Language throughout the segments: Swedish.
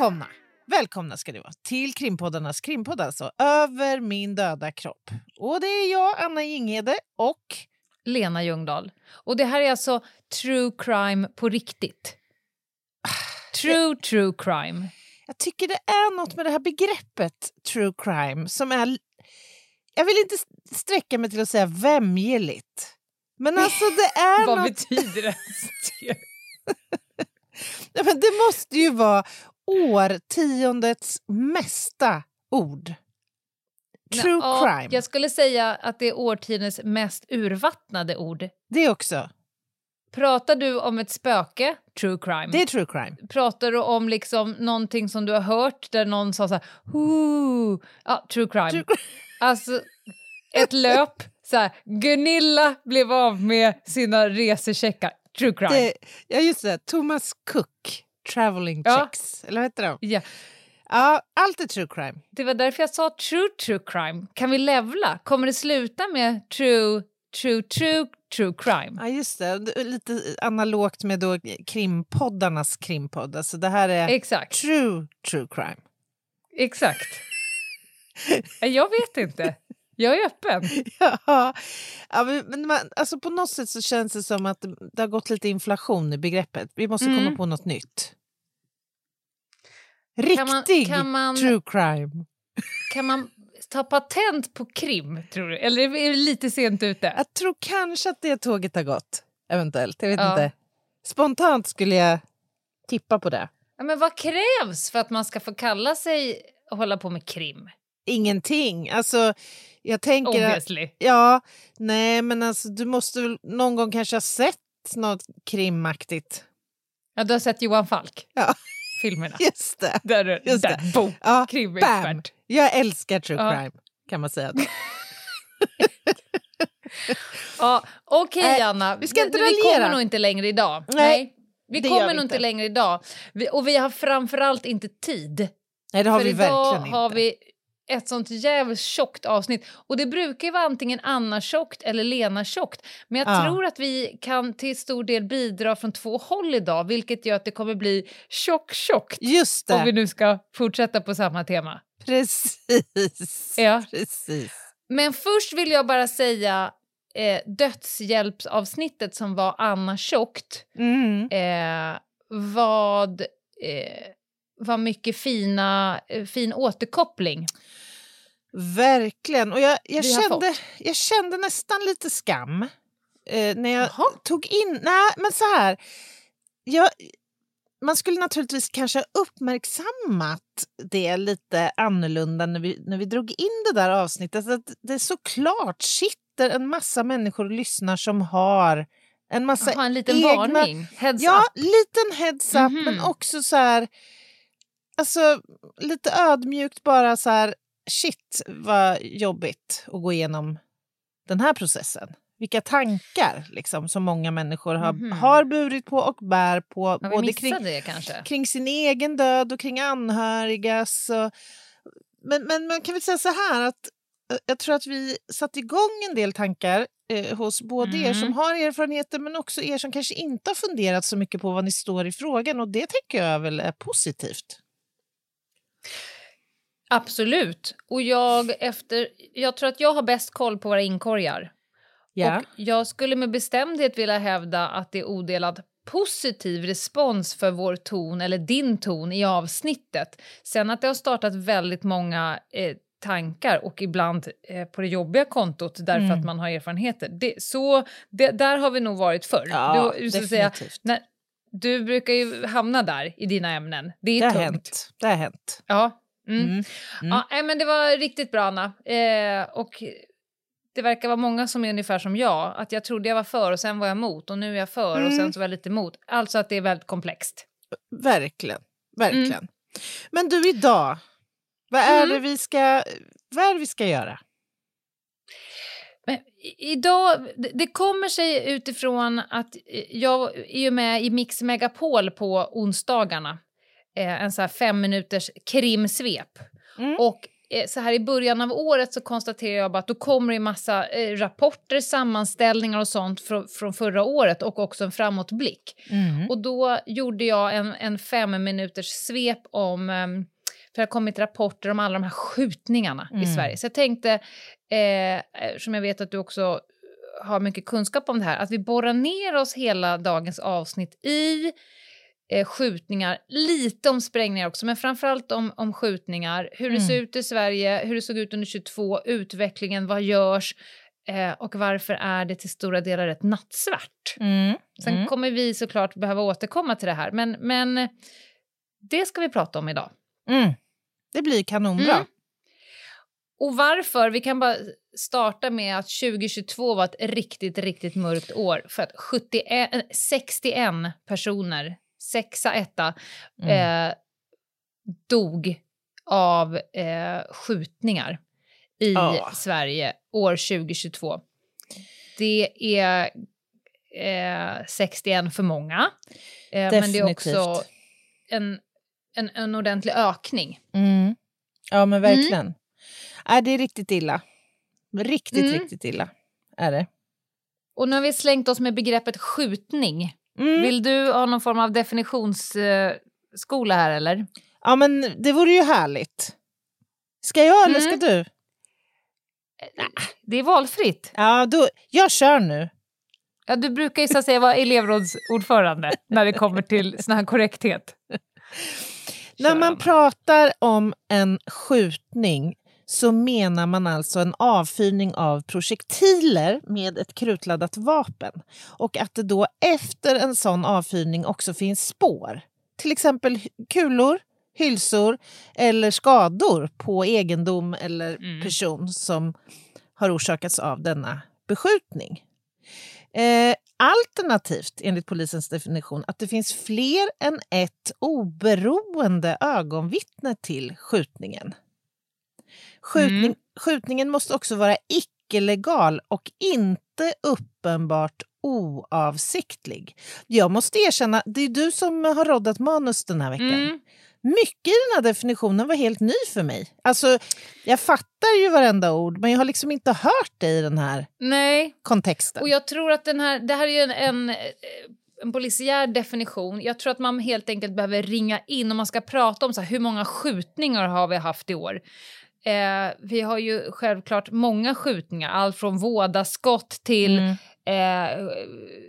Välkomna! Välkomna ska ni vara till krimpoddarnas krimpodd alltså, Över min döda kropp. Och det är jag, Anna Jinghede och... Lena Ljungdahl. Och det här är alltså true crime på riktigt. True, true crime. Jag tycker det är något med det här begreppet true crime som är... Jag vill inte sträcka mig till att säga vämjeligt. Men alltså det är Vad något... betyder det? Ja, men det måste ju vara årtiondets mesta ord. True Ja, crime. Jag skulle säga att det är årtiondets mest urvattnade ord. Det också. Pratar du om ett spöke, true crime. Det är true crime. Pratar du om liksom någonting som du har hört där någon sa så här, ja, true crime. True. Alltså, ett löp, så här, Gunilla blev av med sina resecheckar, true crime. Det, ja, just det. Thomas Cook, Traveling Ja. Eller vad heter de? Ja, Ja, allt är true crime. det var därför jag sa true, true crime. Kan vi levla? Kommer det sluta med true, true, true, true crime? Ja, just det. Lite analogt med då krimpoddarnas krimpodd. Alltså det här är Exakt, true true crime. exakt. Jag vet inte. Jag är öppen. Ja, ja, men, man, alltså på något sätt så känns det som att det, det har gått lite inflation i begreppet. Vi måste Mm. komma på något nytt. Riktig Kan man- kan man- true crime. Kan man ta patent på krim, tror du? Eller är det lite sent ute? Jag tror kanske att det tåget har gått. Eventuellt. Jag vet Ja. inte. Spontant skulle jag tippa på det. Ja, men vad krävs för att man ska få kalla sig och hålla på med krim? Ingenting. Alltså, jag tänker... Att, Obviously. ja, nej, men alltså du måste väl någon gång kanske ha sett något krimaktigt. Ja, du har sett Johan Falk, Ja, filmerna. just det. Där, är- Just där, det. boom, Ja, krimexpert. Jag älskar true Ja. crime, kan man säga. Ja, Okej, Nej, Anna. vi ska inte vi kommer nog inte längre idag. Nej, Vi det gör kommer vi nog inte. längre idag. Vi, och vi har framförallt inte tid. Nej, det har För vi idag verkligen har inte. vi ett sånt jävligt tjockt avsnitt. Och det brukar ju vara antingen Anna tjockt eller Lena tjockt. Men jag Ja. tror att vi kan till stor del bidra från två håll idag, vilket gör att det kommer bli tjock tjockt. Just Om vi det, nu ska fortsätta på samma tema. precis. Ja. precis. Men först vill jag bara säga eh, dödshjälpsavsnittet som var Anna tjockt. Mm. Eh, vad eh, var mycket fina, eh, fin återkoppling. Verkligen. Och jag, jag, kände, jag kände nästan lite skam eh, när jag Jaha. tog in... Nej, men så här. Jag, man skulle naturligtvis kanske ha uppmärksammat det lite annorlunda när vi, när vi drog in det där avsnittet. Att det såklart sitter en massa människor och lyssnar som har en massa Jaha, en liten egna... varning. Heads Ja, up. liten heads up, Mhm. men också så här... Alltså, lite ödmjukt bara så här... Shit, vad jobbigt att gå igenom den här processen. Vilka tankar liksom, som många människor har, Mhm. har burit på och bär på. Har både kring, det kring sin egen död och kring anhörigas. Och, men, men man kan väl säga så här att eh, jag tror att vi satte igång en del tankar eh, hos både er som Mm. har erfarenheter men också er som kanske inte har funderat så mycket på vad ni står i frågan och det tänker jag väl är positivt. Absolut. Och jag, efter, jag tror att jag har bäst koll på våra inkorgar. Och jag skulle med bestämdhet vilja hävda att det är odelat positiv respons för vår ton, eller din ton, i avsnittet. Sen att det har startat väldigt många eh, tankar och ibland eh, på det jobbiga kontot därför Mm. att man har erfarenheter. Det, så det, där har vi nog varit förr. Ja, Du- ska säga, definitivt. när, du brukar ju hamna där i dina ämnen. Det är det har tungt. hänt. Det har hänt. Ja. Mm. Mm. Mm. Ja, men det var riktigt bra, Anna. Eh, och det verkar vara många som är ungefär som jag. Att jag trodde jag var för och sen var jag emot och nu är jag för och Mm. sen så var jag lite emot. Alltså att det är väldigt komplext. Verkligen. Verkligen. Mm. Men du, idag, vad är, Mm. det vi ska, vad är vi ska göra? Men idag, det- kommer sig utifrån att jag är med i Mix Megapol på onsdagarna. Eh, en så här fem minuters krimsvep. Mm. Och eh, så här i början av året så konstaterar jag bara att då kommer det en massa eh, rapporter, sammanställningar och sånt från, från förra året och också en framåtblick. Mm. Och då gjorde jag en, en fem minuters svep om... ehm, för det har kommit rapporter om alla de här skjutningarna i Mm. Sverige. Så jag tänkte, eh, som jag vet att du också har mycket kunskap om det här, att vi borrar ner oss hela dagens avsnitt i eh, skjutningar, lite om sprängningar också, men framförallt om, om skjutningar. Hur det Mm. ser ut i Sverige, hur det såg ut under 22, utvecklingen, vad görs eh, och varför är det till stora delar rätt nattsvart. Mm. Sen Mm. kommer vi såklart behöva återkomma till det här, men, men det ska vi prata om idag. Mm. Det blir kanonbra. Mm. Och varför? Vi kan bara starta med att 2022 var ett riktigt, riktigt mörkt år för att 71, eh, 61 personer, sexa, etta, Mm. eh, dog av eh, skjutningar i Ja. Sverige år 2022. Det är eh, 61 för många, eh, men det är också en, en, en ordentlig ökning. Mm. Ja, men verkligen. Äh, det är riktigt illa. Riktigt, Mm. riktigt illa är det. Och nu har vi slängt oss med begreppet skjutning. Mm. Vill du ha någon form av definitionsskola eh, skola här eller? Ja, men det vore ju härligt. Ska jag eller ska Mm. du? Det är valfritt. Ja, då, jag kör nu. Ja, du brukar ju så att säga vara elevrådsordförande när det kommer till sån här korrekthet. När Kör, man Anna. pratar om en skjutning så menar man alltså en avfyrning av projektiler med ett krutladdat vapen. Och att det då efter en sån avfyrning också finns spår. Till exempel kulor, hylsor eller skador på egendom eller Mm. person som har orsakats av denna beskjutning. Eh, alternativt, enligt polisens definition, att det finns fler än ett oberoende ögonvittne till skjutningen. Skjutning, Mm. Skjutningen måste också vara icke-legal och inte uppenbart oavsiktlig. Jag måste erkänna, det är du som har roddat manus den här veckan. Mm. Mycket i den här definitionen var helt ny för mig. Alltså, jag fattar ju varenda ord, men jag har liksom inte hört det i den här Nej, kontexten. och jag tror att den här, det här är en, en, eh, en polisiär definition. Jag tror att man helt enkelt behöver ringa in om man ska prata om så här, hur många skjutningar har vi haft i år. Eh, vi har ju självklart många skjutningar, allt från vådaskott till Mm. eh,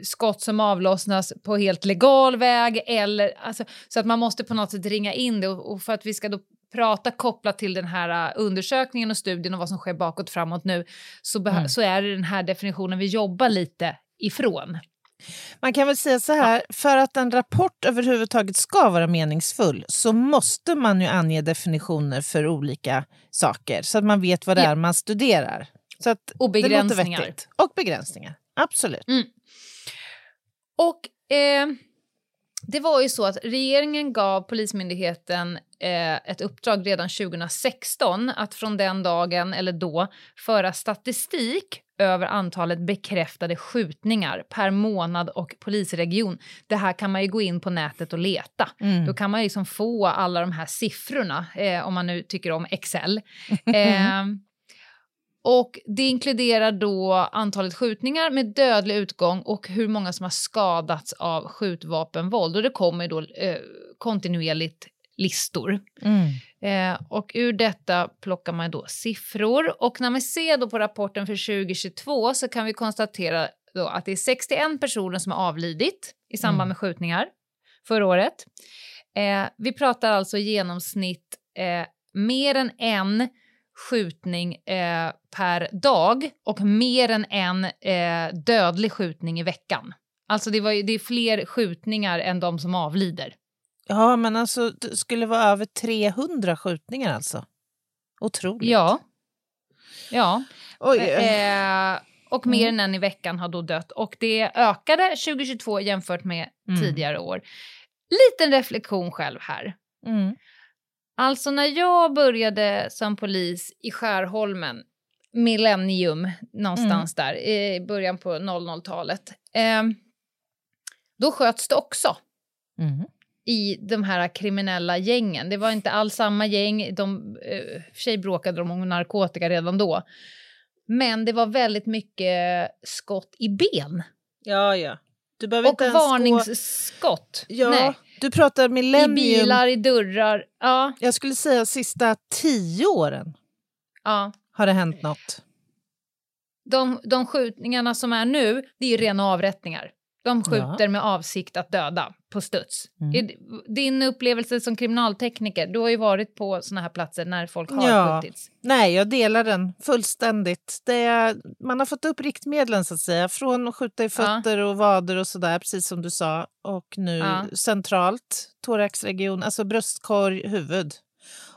skott som avlossnas på helt legal väg. Eller, alltså, så att man måste på något sätt ringa in det och, och för att vi ska då prata kopplat till den här uh, undersökningen och studien och vad som sker bakåt framåt nu så, Mm. så är det den här definitionen vi jobbar lite ifrån. Man kan väl säga så här, för att en rapport överhuvudtaget ska vara meningsfull så måste man ju ange definitioner för olika saker så att man vet vad det är man studerar. Så att Och begränsningar. Och begränsningar, absolut. Och eh, det var ju så att regeringen gav Polismyndigheten eh, ett uppdrag redan 2016 att från den dagen, eller då, föra statistik över antalet bekräftade skjutningar per månad och polisregion. Det här kan man ju gå in på nätet och leta. Mm. Då kan man ju liksom få alla de här siffrorna, eh, om man nu tycker om Excel. Eh, och det inkluderar då antalet skjutningar med dödlig utgång och hur många som har skadats av skjutvapenvåld. Och det kommer då eh, kontinuerligt listor. Mm. Eh, och ur detta plockar man då siffror. Och när man ser då på rapporten för 2022 så kan vi konstatera då att det är 61 personer som har avlidit i samband Mm. med skjutningar förra året. Eh, vi pratar alltså i genomsnitt eh, mer än en skjutning eh, per dag och mer än en eh, dödlig skjutning i veckan. Alltså det, var, det är fler skjutningar än de som avlider. Ja, men alltså det skulle vara över 300 skjutningar alltså. Otroligt. Ja. Ja. Oj. Eh, och mer än en i veckan har då dött. Och det ökade 2022 jämfört med Mm. tidigare år. Liten reflektion själv här. Mm. Alltså när jag började som polis i Skärholmen, millennium någonstans där, i början på 00-talet, eh, då sköts det också Mm. I de här kriminella gängen. Det var inte alls samma gäng, de, eh, för sig bråkade de om narkotika redan då. Men det var väldigt mycket skott i ben. Ja, ja. Du behöver Och inte ens gå... varningsskott. Ja, Nej. du pratar I millennium. bilar, i dörrar. Ja, Jag skulle säga sista tio åren ja. har det hänt något. De, de skjutningarna som är nu, det är ju rena avrättningar. De skjuter med avsikt att döda på studs. Mm. Din upplevelse som kriminaltekniker, du har ju varit på såna här platser när folk har Ja. skjutits. Nej, jag delar den fullständigt. Det man har fått upp riktmedlen så att säga. Från att skjuta i fötter och vader och sådär, precis som du sa. Och nu Ja. centralt, thoraxregion, alltså bröstkorg, huvud.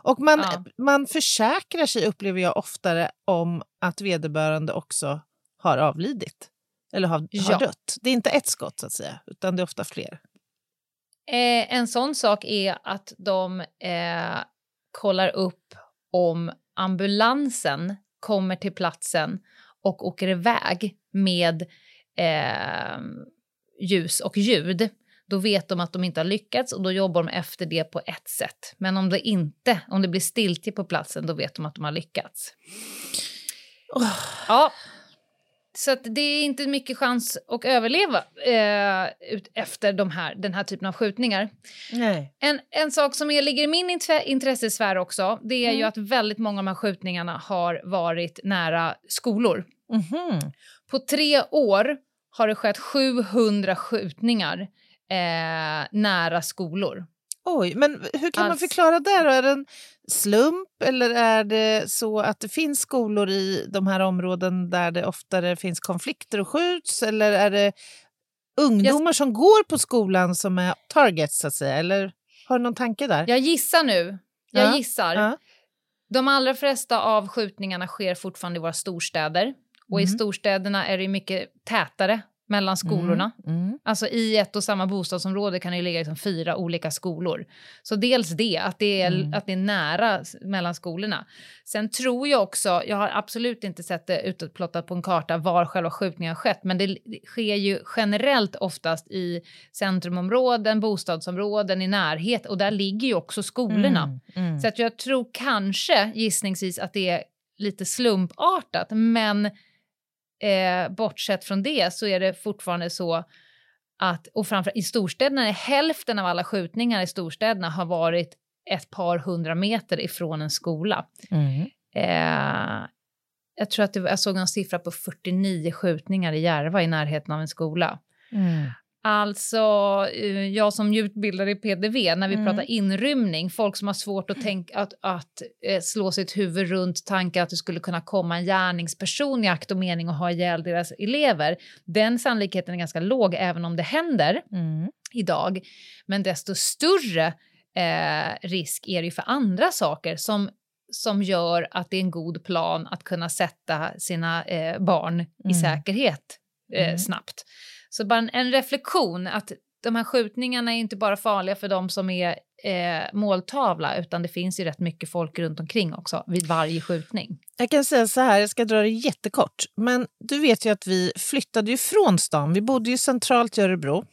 Och man, Ja. man försäkrar sig, upplever jag oftare, om att vederbörande också har avlidit. Eller har, Ja. har dött. Det är inte ett skott så att säga, utan det är ofta fler. Eh, en sån sak är att de eh, kollar upp om ambulansen kommer till platsen och åker iväg med eh, ljus och ljud. Då vet de att de inte har lyckats och då jobbar de efter det på ett sätt. Men om det inte, om det blir stiltje på platsen, då vet de att de har lyckats. Ja, så det är inte mycket chans att överleva eh, ut efter de här, den här typen av skjutningar. Nej. En, en sak som är, ligger i min int- intressesfär också, det är ju Mm. att väldigt många av de här skjutningarna har varit nära skolor. Mhm. På tre år har det skett 700 skjutningar eh, nära skolor. Oj, men hur kan man Alltså- förklara det? Är det en slump eller är det så att det finns skolor i de här områden där det oftare finns konflikter och skjuts? Eller är det ungdomar som går på skolan som är targets så att säga? Eller har du någon tanke där? Jag gissar nu. Jag Ja, gissar. ja. De allra flesta av skjutningarna sker fortfarande i våra storstäder. Och i Mm. storstäderna är det mycket tätare mellan skolorna. Mm. Alltså i ett och samma bostadsområde kan det ligga liksom fyra olika skolor. Så dels det, att det, är, Mm. att det är nära mellan skolorna. Sen tror jag också, jag har absolut inte sett det utplottat på en karta var själva skjutningen har skett, men det det sker ju generellt oftast i centrumområden, bostadsområden i närhet och där ligger ju också skolorna. Mm. Mm. Så att jag tror kanske gissningsvis att det är lite slumpartat, men eh, bortsett från det så är det fortfarande så att, och framförallt i storstäderna, är hälften av alla skjutningar i storstäderna har varit ett par hundra meter ifrån en skola. Mm. Eh, jag tror att det, jag såg en siffra på 49 skjutningar i Järva i närheten av en skola. Mm. Alltså, eh, jag som utbildare i PDV, när vi Mm. pratar inrymning, folk som har svårt att, tänka, att, att eh, slå sitt huvud runt tankar att det skulle kunna komma en gärningsperson i akt och mening och ha ihjäl deras elever, den sannolikheten är ganska låg även om det händer Mm. idag. Men desto större eh, risk är det ju för andra saker som, som gör att det är en god plan att kunna sätta sina eh, barn i Mm. säkerhet eh, Mm. snabbt. Så bara en, en reflektion att de här skjutningarna är inte bara farliga för de som är eh, måltavla utan det finns ju rätt mycket folk runt omkring också vid varje skjutning. Jag kan säga så här, jag ska dra det jättekort. Men du vet ju att vi flyttade ju från stan. Vi bodde ju centralt i Örebro.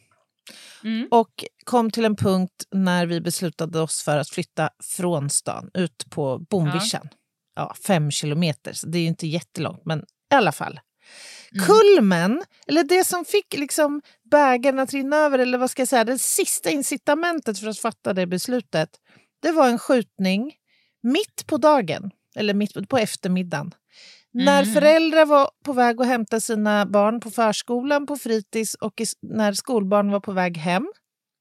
Mm. Och kom till en punkt när vi beslutade oss för att flytta från stan ut på Bomvischan. Ja. fem kilometer, så det är ju inte jättelångt, men i alla fall. Mm. Kulmen, eller det som fick liksom bägaren att rinna över, eller vad ska jag säga, det sista incitamentet för att fatta det beslutet, det var en skjutning mitt på dagen, eller mitt på eftermiddagen. När Mm. föräldrar var på väg att hämta sina barn på förskolan, på fritids och i, när skolbarn var på väg hem,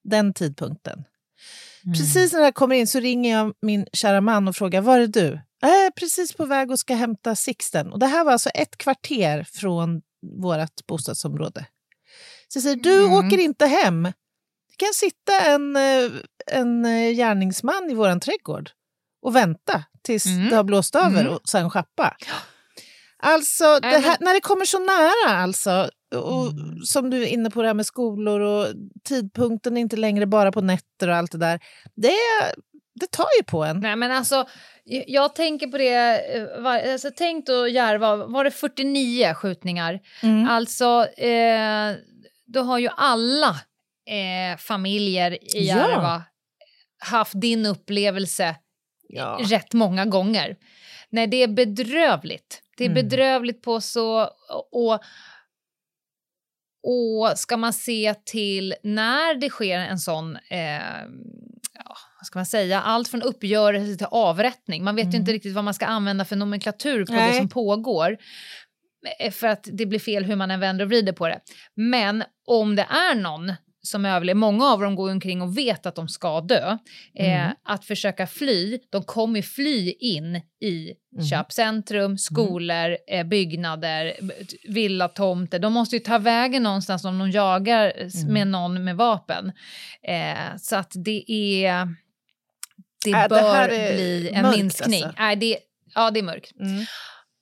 den tidpunkten. Precis när det här kommer in så ringer jag min kära man och frågar var är du? Jag är precis på väg och ska hämta Sixten. Och det här var alltså ett kvarter från vårt bostadsområde. Så jag säger, du Mm. åker inte hem. Det kan sitta en, eh, en eh, gärningsman i våran trädgård och vänta tills Mm. det har blåst över Mm. och sen schappa. Alltså, det här, när det kommer så nära alltså, och, Mm. som du är inne på det här med skolor och tidpunkten är inte längre bara på nätter och allt det där. Det, det tar ju på en. Nej, men alltså, jag, tänker på det, eh, alltså, tänk då Järva, var det 49 skjutningar? Mm. Alltså, eh, då har ju alla eh, familjer i Ja. Järva haft din upplevelse Ja. rätt många gånger. Nej, det är bedrövligt. Det är Mm. bedrövligt på så... Och, och ska man se till när det sker en sån... Eh, ja, vad ska man säga? Allt från uppgörelse till avrättning. Man vet ju inte riktigt vad man ska använda för nomenklatur på det Nej. som pågår. Eh, För att det blir fel hur man än vänder och vrider på det. Men om det är någon som överlever, många av dem går omkring och vet att de ska dö, eh, Mm. att försöka fly, de kommer fly in i Mm. köpcentrum, skolor, eh, byggnader, villatomter. De måste ju ta vägen någonstans om de jagar s- Mm. med någon med vapen. Eh, så att det är... Det Äh, det bör är bli en mörkt, minskning. alltså. Nej, det, ja, det är mörkt. Mm.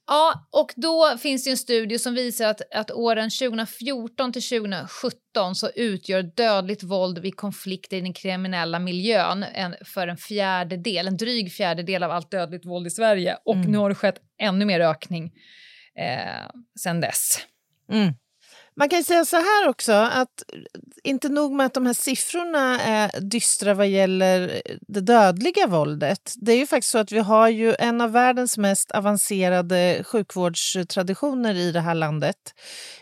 Ja, och då finns det en studie som visar att, att åren 2014 till 2017 så utgör dödligt våld vid konflikter i den kriminella miljön en, för en fjärdedel, en dryg fjärdedel av allt dödligt våld i Sverige. Och Mm. nu har det skett ännu mer ökning eh, sen dess. Mm. Man kan säga så här också, att inte nog med att de här siffrorna är dystra vad gäller det dödliga våldet. Det är ju faktiskt så att vi har ju en av världens mest avancerade sjukvårdstraditioner i det här landet.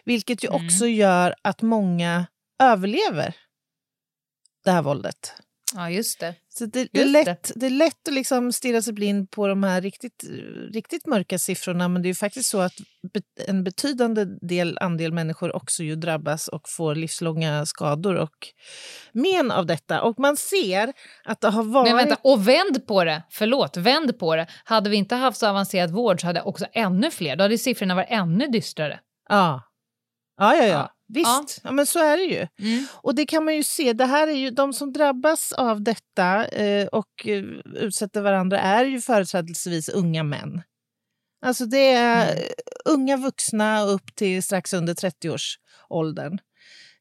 Vilket ju Mm. också gör att många överlever det här våldet. Ja, just det. Så det, det, är lätt, det är lätt att liksom stirra sig blind på de här riktigt, riktigt mörka siffrorna men det är ju faktiskt så att en betydande del, andel människor också ju drabbas och får livslånga skador och men av detta. Och man ser att det har varit... Men vänta, och vänd på det, förlåt, vänd på det. Hade vi inte haft så avancerad vård så hade också ännu fler, då hade siffrorna varit ännu dystrare. Ja. Ja, ja, ja. Ja. Visst, ja. men så är det ju. Och det kan man ju se, det här är ju de som drabbas av detta eh, och eh, utsätter varandra är ju företrädesvis unga män. Alltså det är Mm. unga vuxna upp till strax under 30-årsåldern.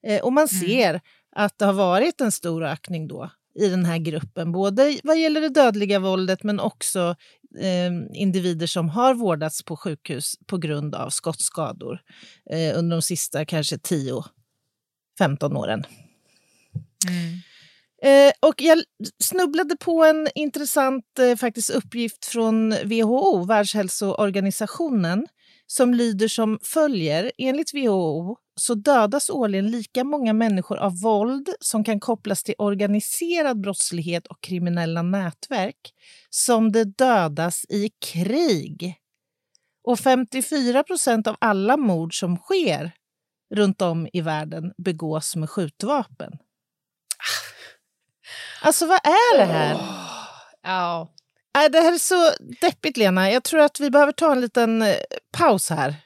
Eh, och man Mm. ser att det har varit en stor ökning då i den här gruppen, både vad gäller det dödliga våldet men också eh, individer som har vårdats på sjukhus på grund av skottskador eh, under de sista kanske 10-15 åren. Eh, och jag snubblade på en intressant eh, faktiskt uppgift från WHO, Världshälsoorganisationen, som lyder som följer. Enligt WHO så dödas årligen lika många människor av våld som kan kopplas till organiserad brottslighet och kriminella nätverk som det dödas i krig. Och 54 procent av alla mord som sker runt om i världen begås med skjutvapen. Alltså vad är det här? Ja. Nej, det här är så deppigt, Lena. Jag tror att vi behöver ta en liten eh, paus här.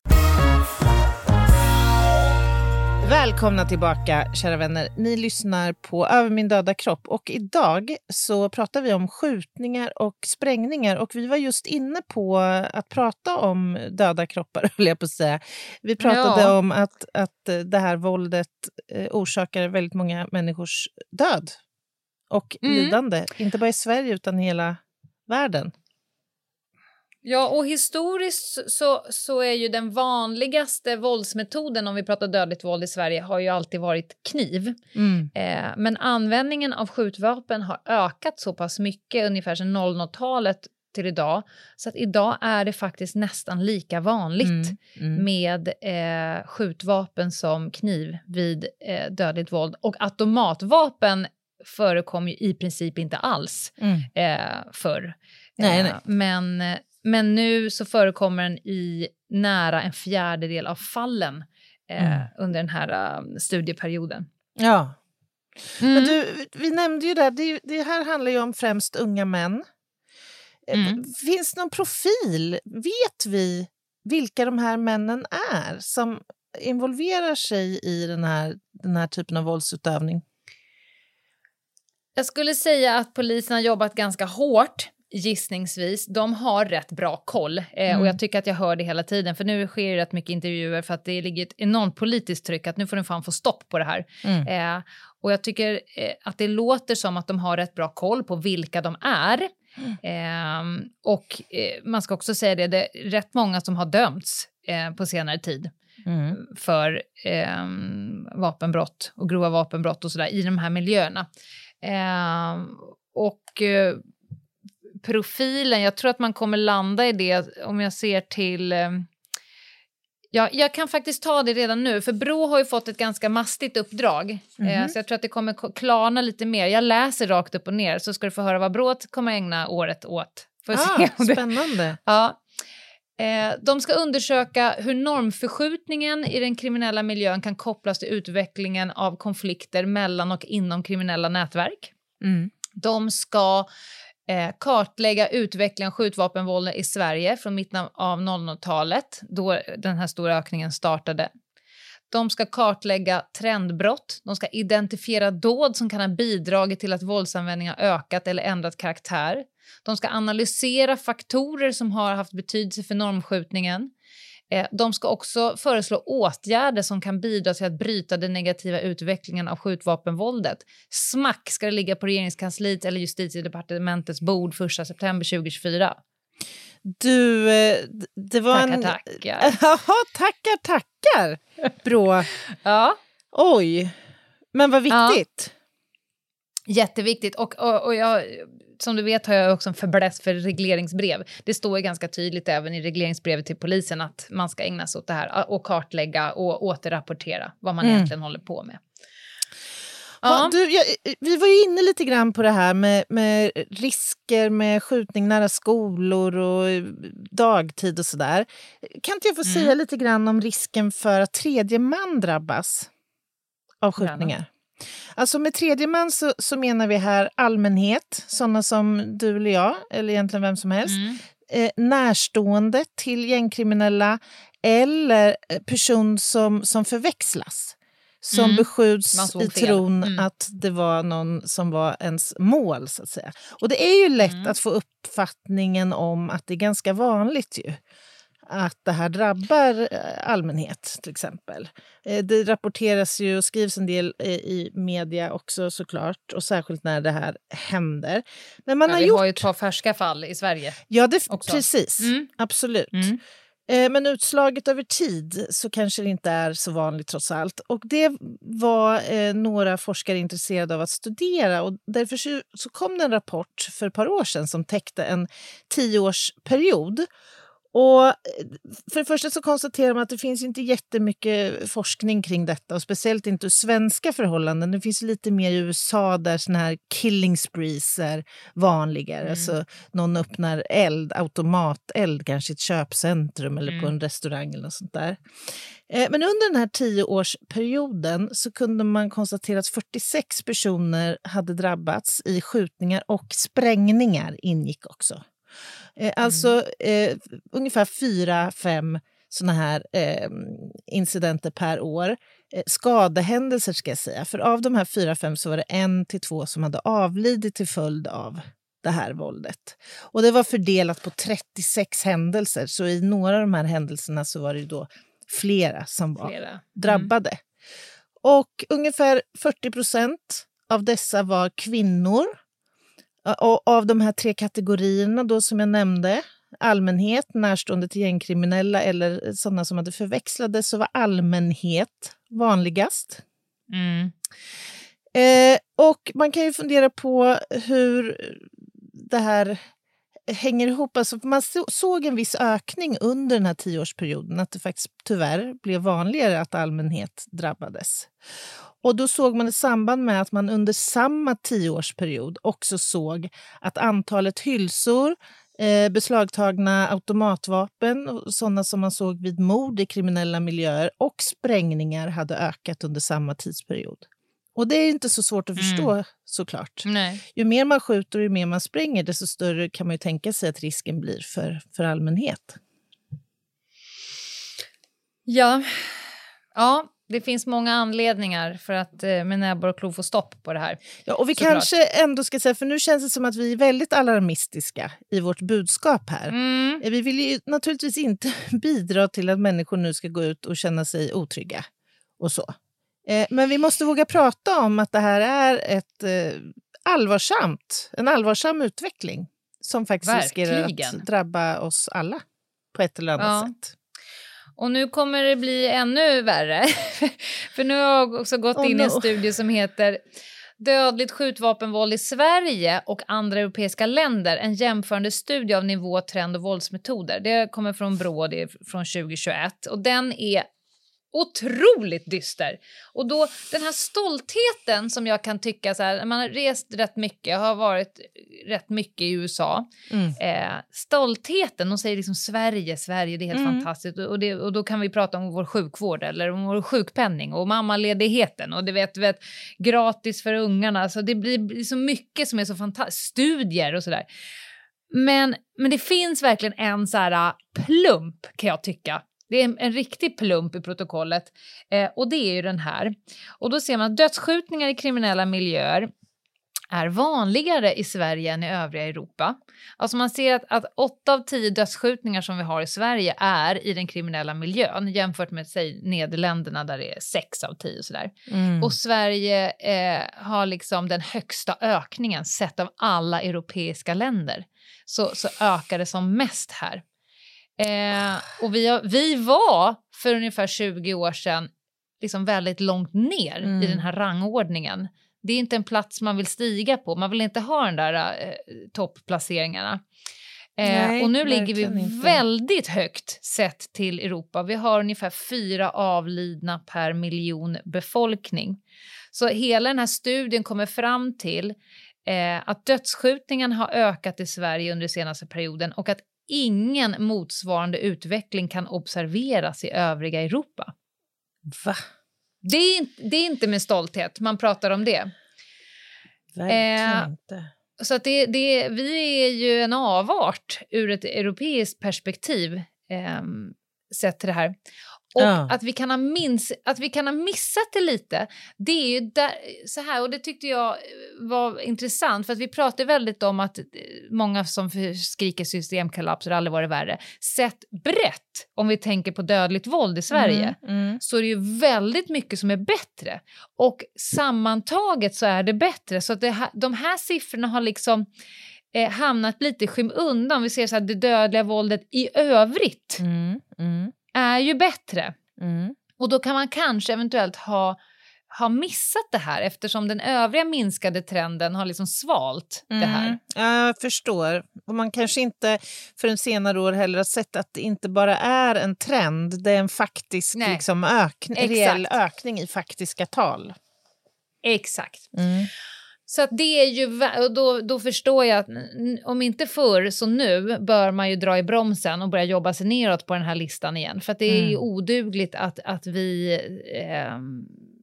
Välkomna tillbaka, kära vänner. Ni lyssnar på Över min döda kropp. Och idag så pratar vi om skjutningar och sprängningar. Och vi var just inne på att prata om döda kroppar, höll jag på att säga. Vi pratade Ja. om att, att det här våldet eh, orsakar väldigt många människors död och mm. lidande, inte bara i Sverige utan i hela världen. Ja, och historiskt så, så är ju den vanligaste våldsmetoden om vi pratar dödligt våld i Sverige har ju alltid varit kniv. Mm. Eh, men användningen av skjutvapen har ökat så pass mycket ungefär sedan 00-talet till idag. Så att idag är det faktiskt nästan lika vanligt mm, mm. med eh, skjutvapen som kniv vid eh, dödligt våld. Och automatvapen förekom ju i princip inte alls mm. eh, förr. Nej, nej. Eh, men, men nu så förekommer den i nära en fjärdedel av fallen eh, mm. under den här uh, studieperioden. Ja. Men mm. du, vi nämnde ju det, det, det här handlar ju om främst unga män Eh, mm. Finns det någon profil? Vet vi vilka de här männen är som involverar sig i den här, den här typen av våldsutövning? Jag skulle säga att polisen har jobbat ganska hårt gissningsvis. De har rätt bra koll eh, mm. och jag tycker att jag hör det hela tiden för nu sker det rätt mycket intervjuer för att det ligger ett enormt politiskt tryck att nu får ni fan få stopp på det här. Mm. Eh, och jag tycker eh, att det låter som att de har rätt bra koll på vilka de är. Eh, och eh, man ska också säga det, det är rätt många som har dömts eh, på senare tid mm. för ehm, vapenbrott och grova vapenbrott och sådär i de här miljöerna. Ehm, och eh, profilen, jag tror att man kommer landa i det om jag ser till ehm, Ja, jag kan faktiskt ta det redan nu, för Bro har ju fått ett ganska mastigt uppdrag. Mm eh, så jag tror att det kommer klarna lite mer. Jag läser rakt upp och ner, så ska du få höra vad Brå kommer ägna året åt. Får ah, spännande. ja. Eh, de ska undersöka hur normförskjutningen i den kriminella miljön kan kopplas till utvecklingen av konflikter mellan och inom kriminella nätverk. Mm. De ska eh, kartlägga utvecklingen av skjutvapenvåldet i Sverige från mitten av 00-talet, då den här stora ökningen startade. De ska kartlägga trendbrott, de ska identifiera dåd som kan ha bidragit till att våldsanvändningen har ökat eller ändrat karaktär. De ska analysera faktorer som har haft betydelse för normskjutningen. Eh, de ska också föreslå åtgärder som kan bidra till att bryta den negativa utvecklingen av skjutvapenvåldet. Smack ska det ligga på regeringskansliet eller justitiedepartementets bord 1 september 2024. Du, eh, det var tackar, en... tackar. Jaha, tackar, tackar, Brå. ja. Oj, men vad viktigt. Ja. Jätteviktigt. Och, och, och jag som du vet har jag också en fäbless för regleringsbrev. Det står ju ganska tydligt även i regleringsbrevet till polisen att man ska ägna sig åt det här och kartlägga och återrapportera vad man mm. egentligen håller på med. Ja. Ja, du, jag, vi var ju inne lite grann på det här med, med risker med skjutning nära skolor och dagtid och sådär. Kan inte jag få mm. säga lite grann om risken för att tredje man drabbas av skjutningar? Alltså med tredje man så, så menar vi här allmänhet, sådana som du eller jag, eller egentligen vem som helst. Mm. Eh, närstående till gängkriminella eller eh, person som, som förväxlas. Som mm. beskjuts i tron mm. att det var någon som var ens mål. så att säga. Och det är ju lätt mm. att få uppfattningen om att det är ganska vanligt ju att det här drabbar eh, allmänhet, till exempel. Eh, det rapporteras ju och skrivs en del eh, i media också såklart, och särskilt när det här händer. Men man ja, har vi gjort... har ju ett par färska fall i Sverige. Ja, det... precis. Mm. Absolut. Mm. Men utslaget över tid så kanske det inte är så vanligt trots allt. Och det var eh, några forskare intresserade av att studera och därför så kom det en rapport för ett par år sedan som täckte en tioårsperiod. Och eh, för det första så konstaterar man att det finns inte jättemycket forskning kring detta och speciellt inte ur svenska förhållanden. Det finns lite mer i USA där såna här killing sprees är vanligare. Mm. Alltså någon öppnar eld, automateld kanske i ett köpcentrum eller mm. på en restaurang eller något sånt där. Eh, men under den här tioårsperioden så kunde man konstatera att 46 personer hade drabbats i skjutningar och sprängningar ingick också. Eh, alltså eh, ungefär fyra, fem såna här eh, incidenter per år. Eh, skadehändelser ska jag säga. För av de här fyra, fem så var det en till två som hade avlidit till följd av det här våldet. Och det var fördelat på 36 händelser, så i några av de här händelserna så var det då flera som var flera. Mm. drabbade. Och ungefär 40 procent av dessa var kvinnor. Och av de här tre kategorierna då som jag nämnde, allmänhet, närstående till gängkriminella eller sådana som hade förväxlade, så var allmänhet vanligast. Mm. Eh, och man kan ju fundera på hur det här hänger ihop. Alltså, man såg en viss ökning under den här tioårsperioden, att det faktiskt tyvärr blev vanligare att allmänhet drabbades. Och då såg man ett samband med att man under samma tioårsperiod också såg att antalet hylsor, eh, beslagtagna automatvapen, sådana som man såg vid mord i kriminella miljöer och sprängningar hade ökat under samma tidsperiod. Och det är inte så svårt att förstå mm. såklart. Nej. Ju mer man skjuter och ju mer man spränger, desto större kan man ju tänka sig att risken blir för, för allmänhet. Ja. ja, det finns många anledningar för att eh, med näbbar och klor få stopp på det här. Ja, och vi Såklart. kanske ändå ska säga, för nu känns det som att vi är väldigt alarmistiska i vårt budskap här. Mm. Vi vill ju naturligtvis inte bidra till att människor nu ska gå ut och känna sig otrygga och så. Eh, men vi måste våga prata om att det här är ett eh, allvarsamt, en allvarsam utveckling som faktiskt riskerar att drabba oss alla på ett eller annat ja. sätt. Och nu kommer det bli ännu värre. För nu har jag också gått oh in no. i en studie som heter Dödligt skjutvapenvåld i Sverige och andra europeiska länder. En jämförande studie av nivå, trend och våldsmetoder. Det kommer från Brå, det är från 2021. Och den är otroligt dyster. Och då den här stoltheten som jag kan tycka så här, man har rest rätt mycket, har varit rätt mycket i USA. Mm. Eh, stoltheten, de säger liksom Sverige, Sverige, det är helt mm. fantastiskt. Och, det, och då kan vi prata om vår sjukvård eller om vår sjukpenning och mammaledigheten och du vet, vet gratis för ungarna. Så det blir så mycket som är så fantastiskt, studier och sådär. Men, men det finns verkligen en så här plump kan jag tycka det är en, en riktig plump i protokollet eh, och det är ju den här. Och då ser man att dödsskjutningar i kriminella miljöer är vanligare i Sverige än i övriga Europa. Alltså man ser att, att 8 av 10 dödsskjutningar som vi har i Sverige är i den kriminella miljön jämfört med säg, Nederländerna där det är 6 av 10 och sådär. Mm. Och Sverige eh, har liksom den högsta ökningen sett av alla europeiska länder. Så, så ökar det som mest här. Eh, och vi, har, vi var för ungefär 20 år sedan liksom väldigt långt ner mm. i den här rangordningen. Det är inte en plats man vill stiga på. Man vill inte ha den där eh, topplaceringarna. Eh, Nej, och nu ligger vi inte. väldigt högt sett till Europa. Vi har ungefär fyra avlidna per miljon befolkning. Så hela den här studien kommer fram till eh, att dödsskjutningen har ökat i Sverige under den senaste perioden och att ingen motsvarande utveckling kan observeras i övriga Europa. Va? Det är, det är inte med stolthet man pratar om det. Verkligen eh, inte. Så att det, det, vi är ju en avart ur ett europeiskt perspektiv eh, sett till det här. Och ja. att, vi kan ha minns, att vi kan ha missat det lite, det är ju där, så här, och det tyckte jag var intressant, för att vi pratar väldigt om att eh, många som skriker systemkollaps, har aldrig varit värre. Sett brett, om vi tänker på dödligt våld i Sverige, mm, mm. så är det ju väldigt mycket som är bättre. Och sammantaget så är det bättre, så att det, de här siffrorna har liksom eh, hamnat lite i skymundan. Vi ser så här, det dödliga våldet i övrigt. Mm, mm är ju bättre. Mm. Och då kan man kanske eventuellt ha, ha missat det här eftersom den övriga minskade trenden har liksom svalt mm. det här. Jag förstår. Och man kanske inte för en senare år heller har sett att det inte bara är en trend, det är en faktisk liksom, ökning, reell ökning i faktiska tal. Exakt. Mm. Så att det är ju, och då, då förstår jag att om inte förr så nu bör man ju dra i bromsen och börja jobba sig neråt på den här listan igen. För att det är ju mm. odugligt att, att vi eh,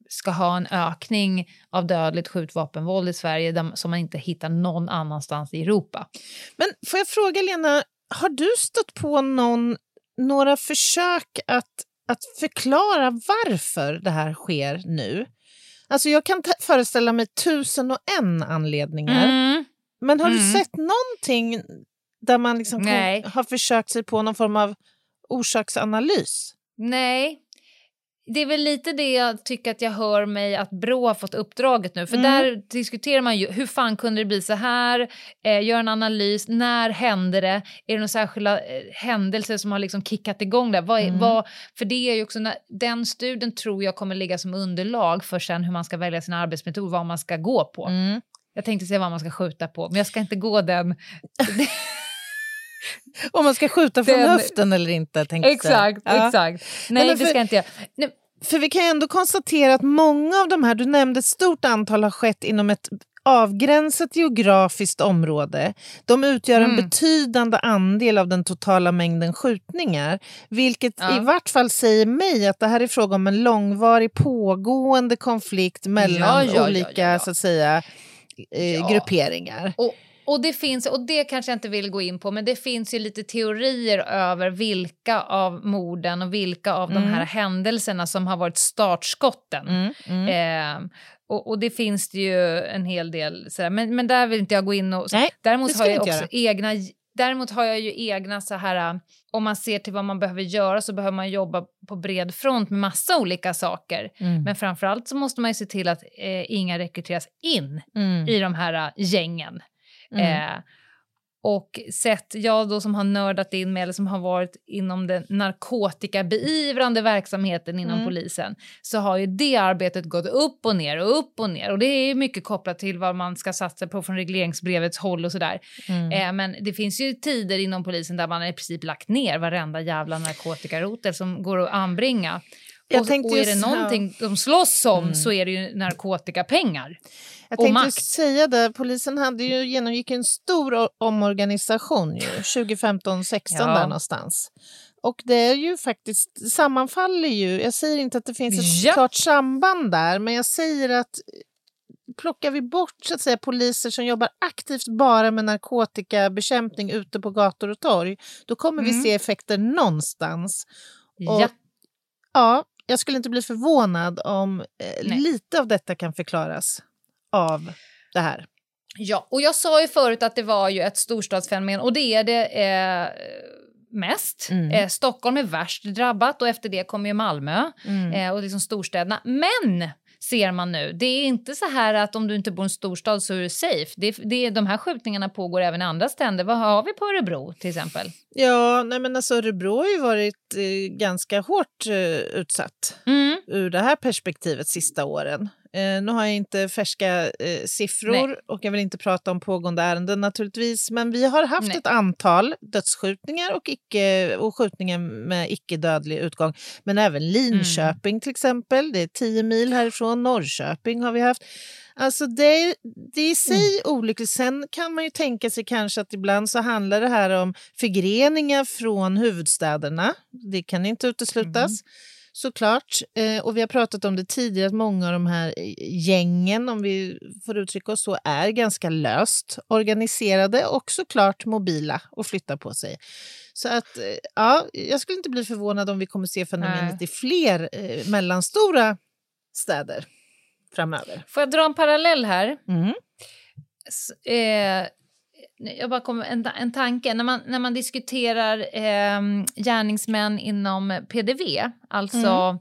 ska ha en ökning av dödligt skjutvapenvåld i Sverige där, som man inte hittar någon annanstans i Europa. Men får jag fråga Lena, har du stött på någon, några försök att, att förklara varför det här sker nu? Alltså jag kan föreställa mig tusen och en anledningar. Mm. Men har mm. du sett någonting där man liksom har försökt sig på någon form av orsaksanalys? Nej. Det är väl lite det jag tycker att jag hör mig att Brå har fått uppdraget nu. För Mm. där diskuterar man ju hur fan kunde det bli så här? Eh, gör en analys. När hände det? Är det några särskilda eh, händelser som har liksom kickat igång det? Vad är, Mm. vad, för det är ju också, när, den studien tror jag kommer ligga som underlag för sen hur man ska välja sin arbetsmetod, vad man ska gå på. Mm. Jag tänkte säga vad man ska skjuta på, men jag ska inte gå den. Om man ska skjuta från Den- höften eller inte. exakt, Ja. exakt. Nej, det för- ska jag inte göra. Nej, För vi kan ju ändå konstatera att många av de här, du nämnde ett stort antal har skett inom ett avgränsat geografiskt område. De utgör en Mm. betydande andel av den totala mängden skjutningar. Vilket Ja. i vart fall säger mig att det här är fråga om en långvarig pågående konflikt mellan Ja, ja, olika. Så att säga, eh, grupperingar. Och, och det finns, och det kanske jag inte vill gå in på, men det finns ju lite teorier över vilka av morden och vilka av de här händelserna som har varit startskotten. Mm, mm. Eh, och, och det finns det ju en hel del, sådär. Men, men där vill inte jag gå in och... Nej, däremot har jag också egna... Däremot har jag ju egna så här, äh, om man ser till vad man behöver göra så behöver man jobba på bred front med massa olika saker. Mm. Men framförallt så måste man ju se till att eh, inga rekryteras in Mm. i de här äh, gängen. Mm. Eh, och sett, jag då som har nördat in mig eller som har varit inom den narkotikabeivrande verksamheten inom Mm. polisen så har ju det arbetet gått upp och ner och upp och ner och det är mycket kopplat till vad man ska satsa på från regleringsbrevets håll och sådär. Mm. Eh, men det finns ju tider inom polisen där man i princip lagt ner varenda jävla narkotikarotel som går att anbringa. Jag och, och är det någonting de slåss om så är det ju narkotikapengar. Jag och tänkte makt. säga det, polisen hade ju, genomgick en stor omorganisation ju, 2015-16 Ja. där någonstans. Och det är ju faktiskt, det sammanfaller ju, jag säger inte att det finns ett Ja. klart samband där, men jag säger att plockar vi bort så att säga, poliser som jobbar aktivt bara med narkotikabekämpning ute på gator och torg, då kommer vi Mm. se effekter någonstans. Och- Ja. Ja, jag skulle inte bli förvånad om eh, lite av detta kan förklaras av det här. Ja, och jag sa ju förut att det var ju ett storstadsfenomen och det är det eh, mest. Mm. Eh, Stockholm är värst drabbat och efter det kommer ju Malmö Mm. eh, och liksom storstäderna. Men ser man nu, det är inte så här att om du inte bor i en storstad så är du safe. Det, det, de här skjutningarna pågår även i andra städer. Vad har vi på Örebro till exempel? Ja, nej men alltså Örebro har ju varit eh, ganska hårt eh, utsatt Mm. ur det här perspektivet sista åren. Eh, nu har jag inte färska eh, siffror Nej. och jag vill inte prata om pågående ärenden naturligtvis, men vi har haft Nej. ett antal dödsskjutningar och, icke, och skjutningar med icke-dödlig utgång. Men även Linköping till exempel, det är 10 mil härifrån, Norrköping har vi haft. Alltså det, det är i sig olyckligt. Sen kan man ju tänka sig kanske att ibland så handlar det här om förgreningar från huvudstäderna. Det kan inte uteslutas. Såklart. Eh, och vi har pratat om det tidigare att många av de här eh, gängen, om vi får uttrycka oss så, är ganska löst organiserade och såklart mobila och flyttar på sig. Så att, eh, ja, jag skulle inte bli förvånad om vi kommer se fenomenet Nej. i fler eh, mellanstora städer framöver. Får jag dra en parallell här? Mm. S- eh, jag bara kom en, en tanke. När man, när man diskuterar eh, gärningsmän inom PDV, alltså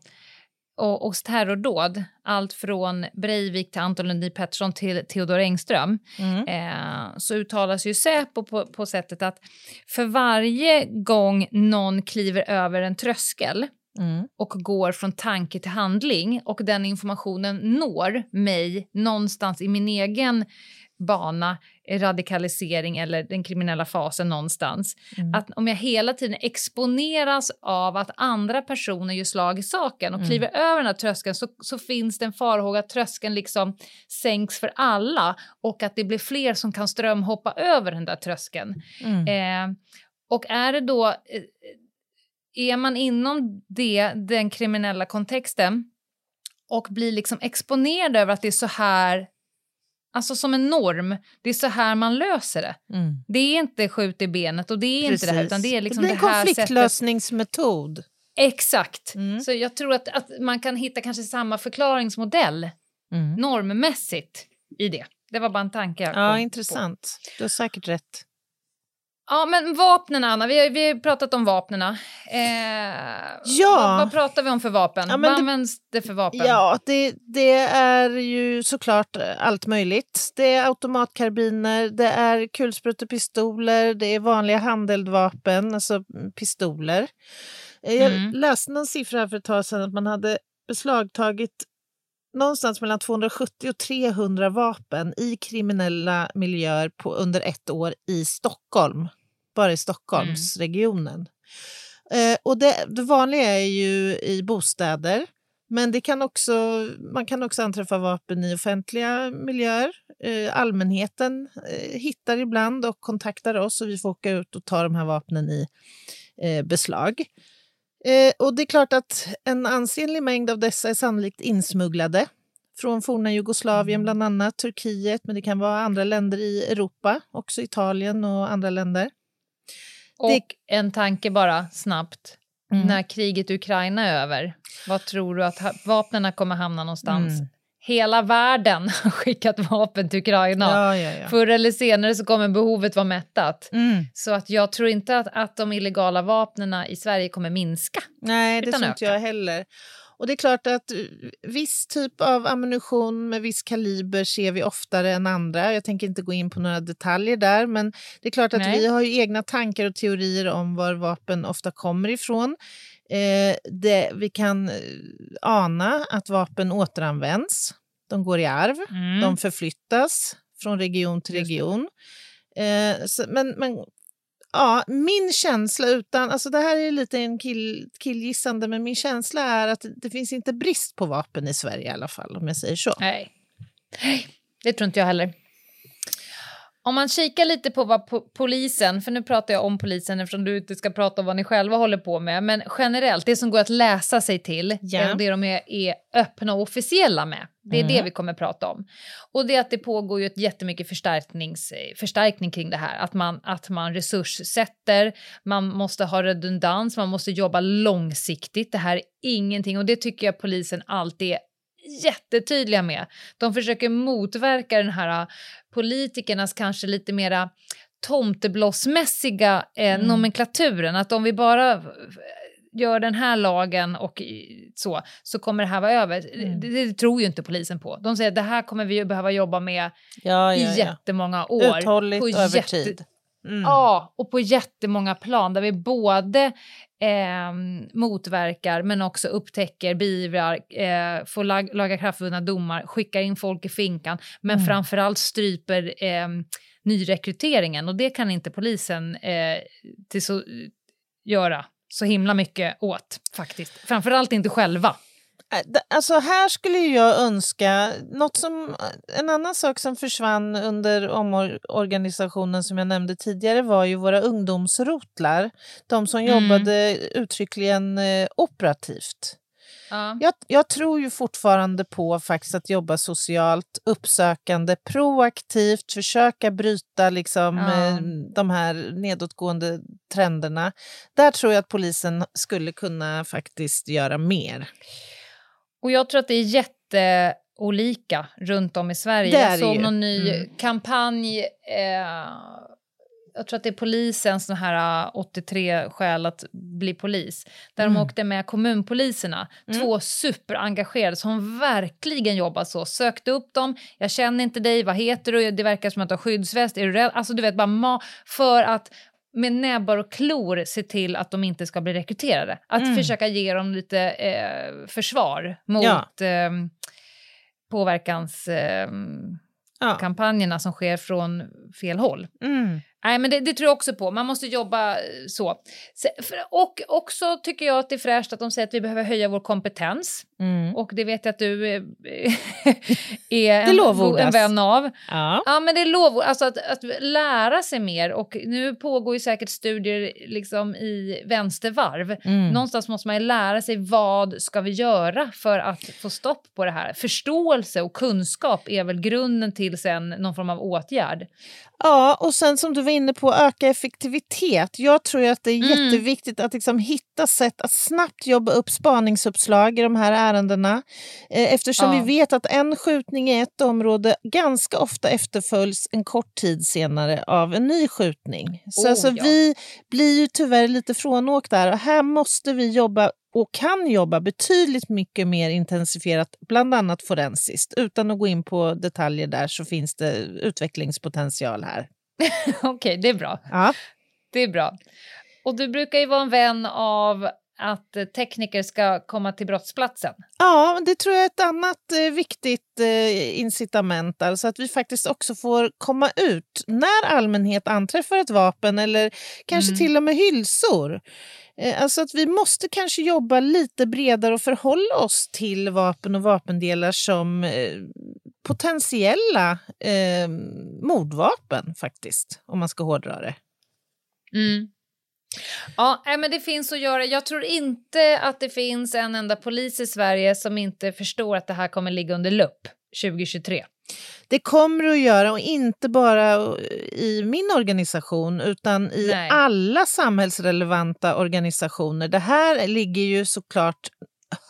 och, och terrordåd, allt från Breivik till Anton Lundin Pettersson till Theodor Engström, Mm. eh, så uttalas ju Säpo på, på sättet att för varje gång någon kliver över en tröskel Mm. och går från tanke till handling och den informationen når mig någonstans i min egen bana, radikalisering eller den kriminella fasen någonstans. Mm. Att om jag hela tiden exponeras av att andra personer gör slag i saken och Mm. kliver över den här tröskeln så, så finns det en farhåga att tröskeln liksom sänks för alla och att det blir fler som kan strömhoppa över den där tröskeln. Mm. Eh, och är det då... Eh, är man inom det, den kriminella kontexten och blir liksom exponerad över att det är så här... Alltså som en norm. Det är så här man löser det. Mm. Det är inte skjut i benet och det är inte det här utan det är liksom det det, blir en här sättet. konfliktlösningsmetod. Exakt. Mm. Så jag tror att, att man kan hitta kanske samma förklaringsmodell Mm. normmässigt i det. Det var bara en tanke jag kom Ja, på. intressant. Du har säkert rätt. Ja, men vapnen, Anna. Vi har, vi har pratat om vapnen. Eh, ja. Vad, vad, pratar vi om för vapen? Ja, vad används det för vapen? Ja, det, det, är ju såklart allt möjligt. Det är automatkarbiner, det är kulsprutepistoler, det är vanliga handeldvapen, alltså pistoler. Jag mm. läste någon siffra här för ett tag sedan att man hade beslagtagit någonstans mellan 270 och 300 vapen i kriminella miljöer på, under ett år i Stockholm. Bara i Stockholmsregionen. Mm. Eh, och det, det, vanliga är ju i bostäder. Men det kan också, man kan också anträffa vapen i offentliga miljöer. Eh, allmänheten eh, hittar ibland och kontaktar oss och vi får åka ut och ta de här vapnen i beslag. Och det är klart att en ansenlig mängd av dessa är sannolikt insmugglade från forna Jugoslavien, mm. bland annat Turkiet, men det kan vara andra länder i Europa, också Italien och andra länder. Och det... en tanke bara snabbt. Mm. När kriget i Ukraina är över, vad tror du att vapnen kommer hamna någonstans? Mm hela världen har skickat vapen till Ukraina. Ja, ja, ja. Förr eller senare så kommer behovet vara mättat. Mm. Så att jag tror inte att, att de illegala vapnen i Sverige kommer minska. Nej, det tror inte jag heller. Och det är klart att eh, viss typ av ammunition med viss kaliber ser vi oftare än andra. Jag tänker inte gå in på några detaljer där, men det är klart att Nej. vi har egna tankar och teorier om var vapen ofta kommer ifrån. Eh, det, vi kan eh, ana att vapen återanvänds. De går i arv, mm. de förflyttas från region till region. Eh, så, men, men ja, min känsla, utan, alltså det här är lite en kill, killgissande, men min känsla är att det finns inte brist på vapen i Sverige i alla fall, om jag säger så. Nej, det tror inte jag heller. Om man kikar lite på vad po polisen, för nu pratar jag om polisen eftersom du inte ska prata om vad ni själva håller på med, men generellt, det som går att läsa sig till, yeah. det de är, är öppna och officiella med, det är mm. det vi kommer prata om. Och det är att det pågår ju ett jättemycket förstärknings, förstärkning kring det här, att man, att man resurssätter, man måste ha redundans, man måste jobba långsiktigt, det här är ingenting, och det tycker jag polisen alltid är jättetydliga med. De försöker motverka den här politikernas kanske lite mera tomteblossmässiga eh, mm. nomenklaturen. Att om vi bara gör den här lagen och så, så kommer det här vara över. Mm. Det, det, tror ju inte polisen på. De säger att det här kommer vi behöva jobba med ja, ja, i jättemånga år. Uthålligt och över jätte... tid. Mm. Ja, och på jättemånga plan där vi både eh, motverkar men också upptäcker, beivrar, eh, får lag, laga kraftvunna domar, skickar in folk i finkan men mm. framförallt stryper eh, nyrekryteringen och det kan inte polisen eh, till så, göra så himla mycket åt faktiskt. Framförallt inte själva. Äh, alltså här skulle jag önska, något som, en annan sak som försvann under omorganisationen som jag nämnde tidigare var ju våra ungdomsrotlar. De som mm. jobbade uttryckligen eh, operativt. Ja. Jag, jag, tror ju fortfarande på faktiskt att jobba socialt, uppsökande, proaktivt, försöka bryta liksom, ja. eh, de här nedåtgående trenderna. Där tror jag att polisen skulle kunna faktiskt göra mer. Och jag tror att det är jätteolika runt om i Sverige. jag såg någon ny mm. kampanj, eh, jag tror att det är polisens sån här 83 äh, skäl att bli polis, där mm. de åkte med kommunpoliserna, mm. två superengagerade som verkligen jobbar så, sökte upp dem, jag känner inte dig, vad heter du, det verkar som att du har skyddsväst, är du rädd? Alltså du vet, bara för att med näbbar och klor se till att de inte ska bli rekryterade. Att mm. försöka ge dem lite eh, försvar mot ja. eh, påverkanskampanjerna eh, ja. som sker från fel håll. Mm. Nej, men det, det, tror jag också på. Man måste jobba eh, så. Och också tycker jag att det är fräscht att de säger att vi behöver höja vår kompetens. Mm. Och det vet jag att du är, är en, en vän av. Ja. ja, men det är lovord. Alltså att, att lära sig mer. Och nu pågår ju säkert studier liksom i vänstervarv. Mm. Någonstans måste man ju lära sig vad ska vi göra för att få stopp på det här. Förståelse och kunskap är väl grunden till sen någon form av åtgärd. Ja, och sen som du var inne på, öka effektivitet. Jag tror att det är mm. jätteviktigt att liksom hitta sätt att snabbt jobba upp spaningsuppslag i de här ärendena. Eh, eftersom ja. vi vet att en skjutning i ett område ganska ofta efterföljs en kort tid senare av en ny skjutning. Så oh, alltså, ja. vi blir ju tyvärr lite frånåkta där och här måste vi jobba och kan jobba betydligt mycket mer intensifierat, bland annat forensiskt. Utan att gå in på detaljer där så finns det utvecklingspotential här. Okej, okay, det är bra. Ja. Det är bra. Och du brukar ju vara en vän av att tekniker ska komma till brottsplatsen. Ja, det tror jag är ett annat eh, viktigt eh, incitament. Alltså att vi faktiskt också får komma ut när allmänhet anträffar ett vapen eller kanske mm. till och med hylsor. Eh, alltså att vi måste kanske jobba lite bredare och förhålla oss till vapen och vapendelar som eh, potentiella eh, mordvapen faktiskt, om man ska hårdra det. Mm. Ja, men det finns att göra. Jag tror inte att det finns en enda polis i Sverige som inte förstår att det här kommer ligga under lupp 2023. Det kommer att göra, och inte bara i min organisation utan i Nej. alla samhällsrelevanta organisationer. Det här ligger ju såklart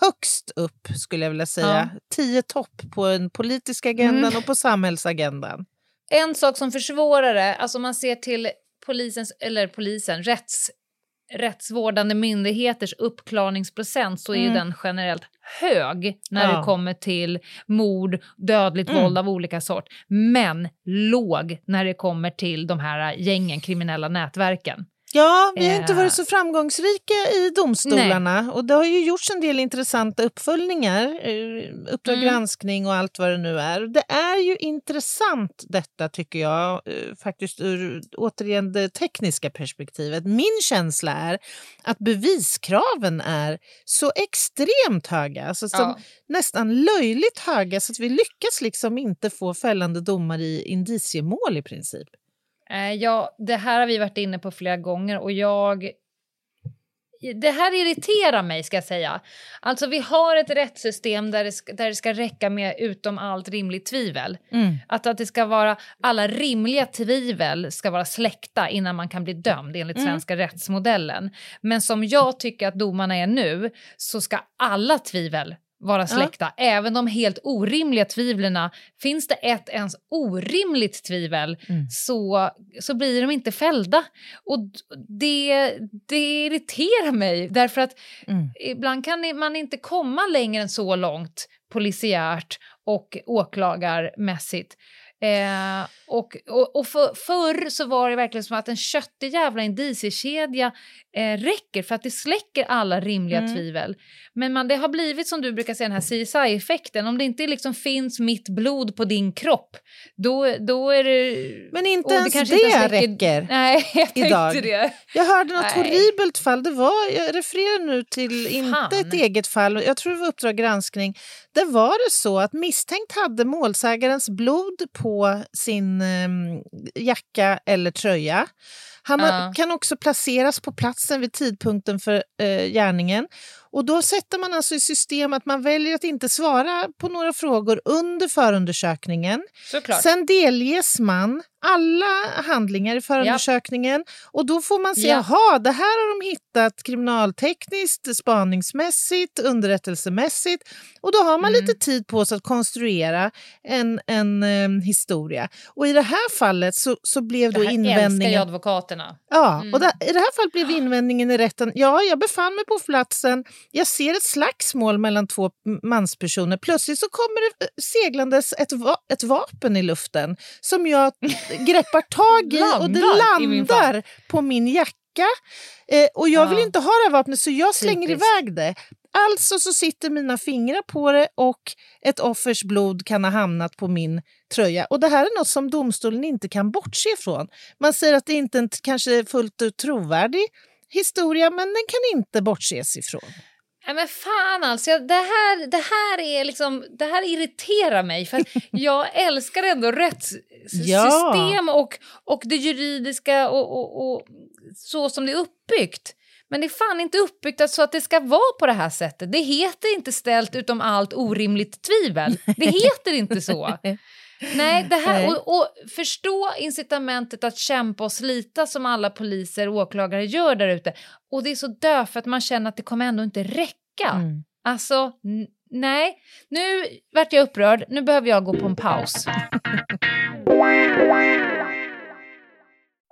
högst upp, skulle jag vilja säga. Ja. Tio topp på den politiska agendan mm. och på samhällsagendan. En sak som försvårar det, alltså man ser till polisens, eller polisen, rätts rättsvårdande myndigheters uppklarningsprocent så är mm. den generellt hög när ja. det kommer till mord, dödligt mm. våld av olika sort, men låg när det kommer till de här gängen, kriminella nätverken. Ja, vi har inte varit så framgångsrika i domstolarna Nej. och det har ju gjorts en del intressanta uppföljningar, eh, Uppdrag mm. granskning och allt vad det nu är. Det är ju intressant detta tycker jag, eh, faktiskt ur återigen det tekniska perspektivet. Min känsla är att beviskraven är så extremt höga, alltså ja. nästan löjligt höga så att vi lyckas liksom inte få fällande domar i indiciemål i princip. Eh, ja, det här har vi varit inne på flera gånger och jag... Det här irriterar mig, ska jag säga. Alltså, vi har ett rättssystem där det ska, där det ska räcka med utom allt rimligt tvivel. Mm. Att, att det ska vara alla rimliga tvivel ska vara släckta innan man kan bli dömd enligt mm. svenska rättsmodellen. Men som jag tycker att domarna är nu så ska alla tvivel vara släckta. Ja. Även de helt orimliga tvivlen. Finns det ett ens orimligt tvivel mm. så, så blir de inte fällda. Och det, det irriterar mig, därför att mm. ibland kan man inte komma längre än så långt polisiärt och åklagarmässigt. Eh, och och, och för, förr så var det verkligen som att en köttig jävla indiciekedja eh, räcker för att det släcker alla rimliga mm. tvivel. Men man, det har blivit som du brukar säga den här CSI-effekten. Om det inte liksom finns mitt blod på din kropp, då, då är det... Men inte ens det, det inte räcker Nej, jag idag. det. Jag hörde något Nej. horribelt fall. Det var, jag refererar nu till, Fan. inte ett eget fall, jag tror det var Uppdrag granskning. Där var det så att misstänkt hade målsägarens blod på sin eh, jacka eller tröja. Han uh. kan också placeras på platsen vid tidpunkten för eh, gärningen. Och då sätter man alltså i system att man väljer att inte svara på några frågor under förundersökningen. Såklart. Sen delges man alla handlingar i förundersökningen ja. och då får man se, jaha, det här har de hittat kriminaltekniskt, spaningsmässigt, underrättelsemässigt och då har man mm. lite tid på sig att konstruera en, en um, historia. Och i det här fallet så, så blev då invändningen... Det älskar ju advokaterna. Ja, mm. och det, i det här fallet blev invändningen i rätten, ja, jag befann mig på platsen, jag ser ett slagsmål mellan två manspersoner. Plötsligt så kommer det eh, seglandes ett, va ett vapen i luften som jag greppar tag i och det landar min på min jacka. Eh, och jag vill inte ha det här vapnet så jag slänger Typiskt. iväg det. Alltså så sitter mina fingrar på det och ett offers blod kan ha hamnat på min tröja. Och Det här är något som domstolen inte kan bortse ifrån. Man säger att det inte är kanske fullt ut trovärdig historia men den kan inte bortses ifrån. Nej men fan alltså, det här, det här, är liksom, det här irriterar mig för jag älskar ändå rättssystem ja. och, och det juridiska och, och, och, så som det är uppbyggt. Men det är fan inte uppbyggt så att det ska vara på det här sättet. Det heter inte ställt utom allt orimligt tvivel. Det heter inte så. Nej, det här, och, och, förstå incitamentet att kämpa och slita som alla poliser och åklagare gör där ute. Och det är så dö för att man känner att det kommer ändå inte räcka. Mm. Alltså, nej. Nu vart jag upprörd, nu behöver jag gå på en paus.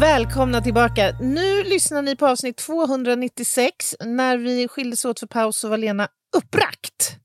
Välkomna tillbaka. Nu lyssnar ni på avsnitt 296. När vi skildes åt för paus så var Lena uppbragt.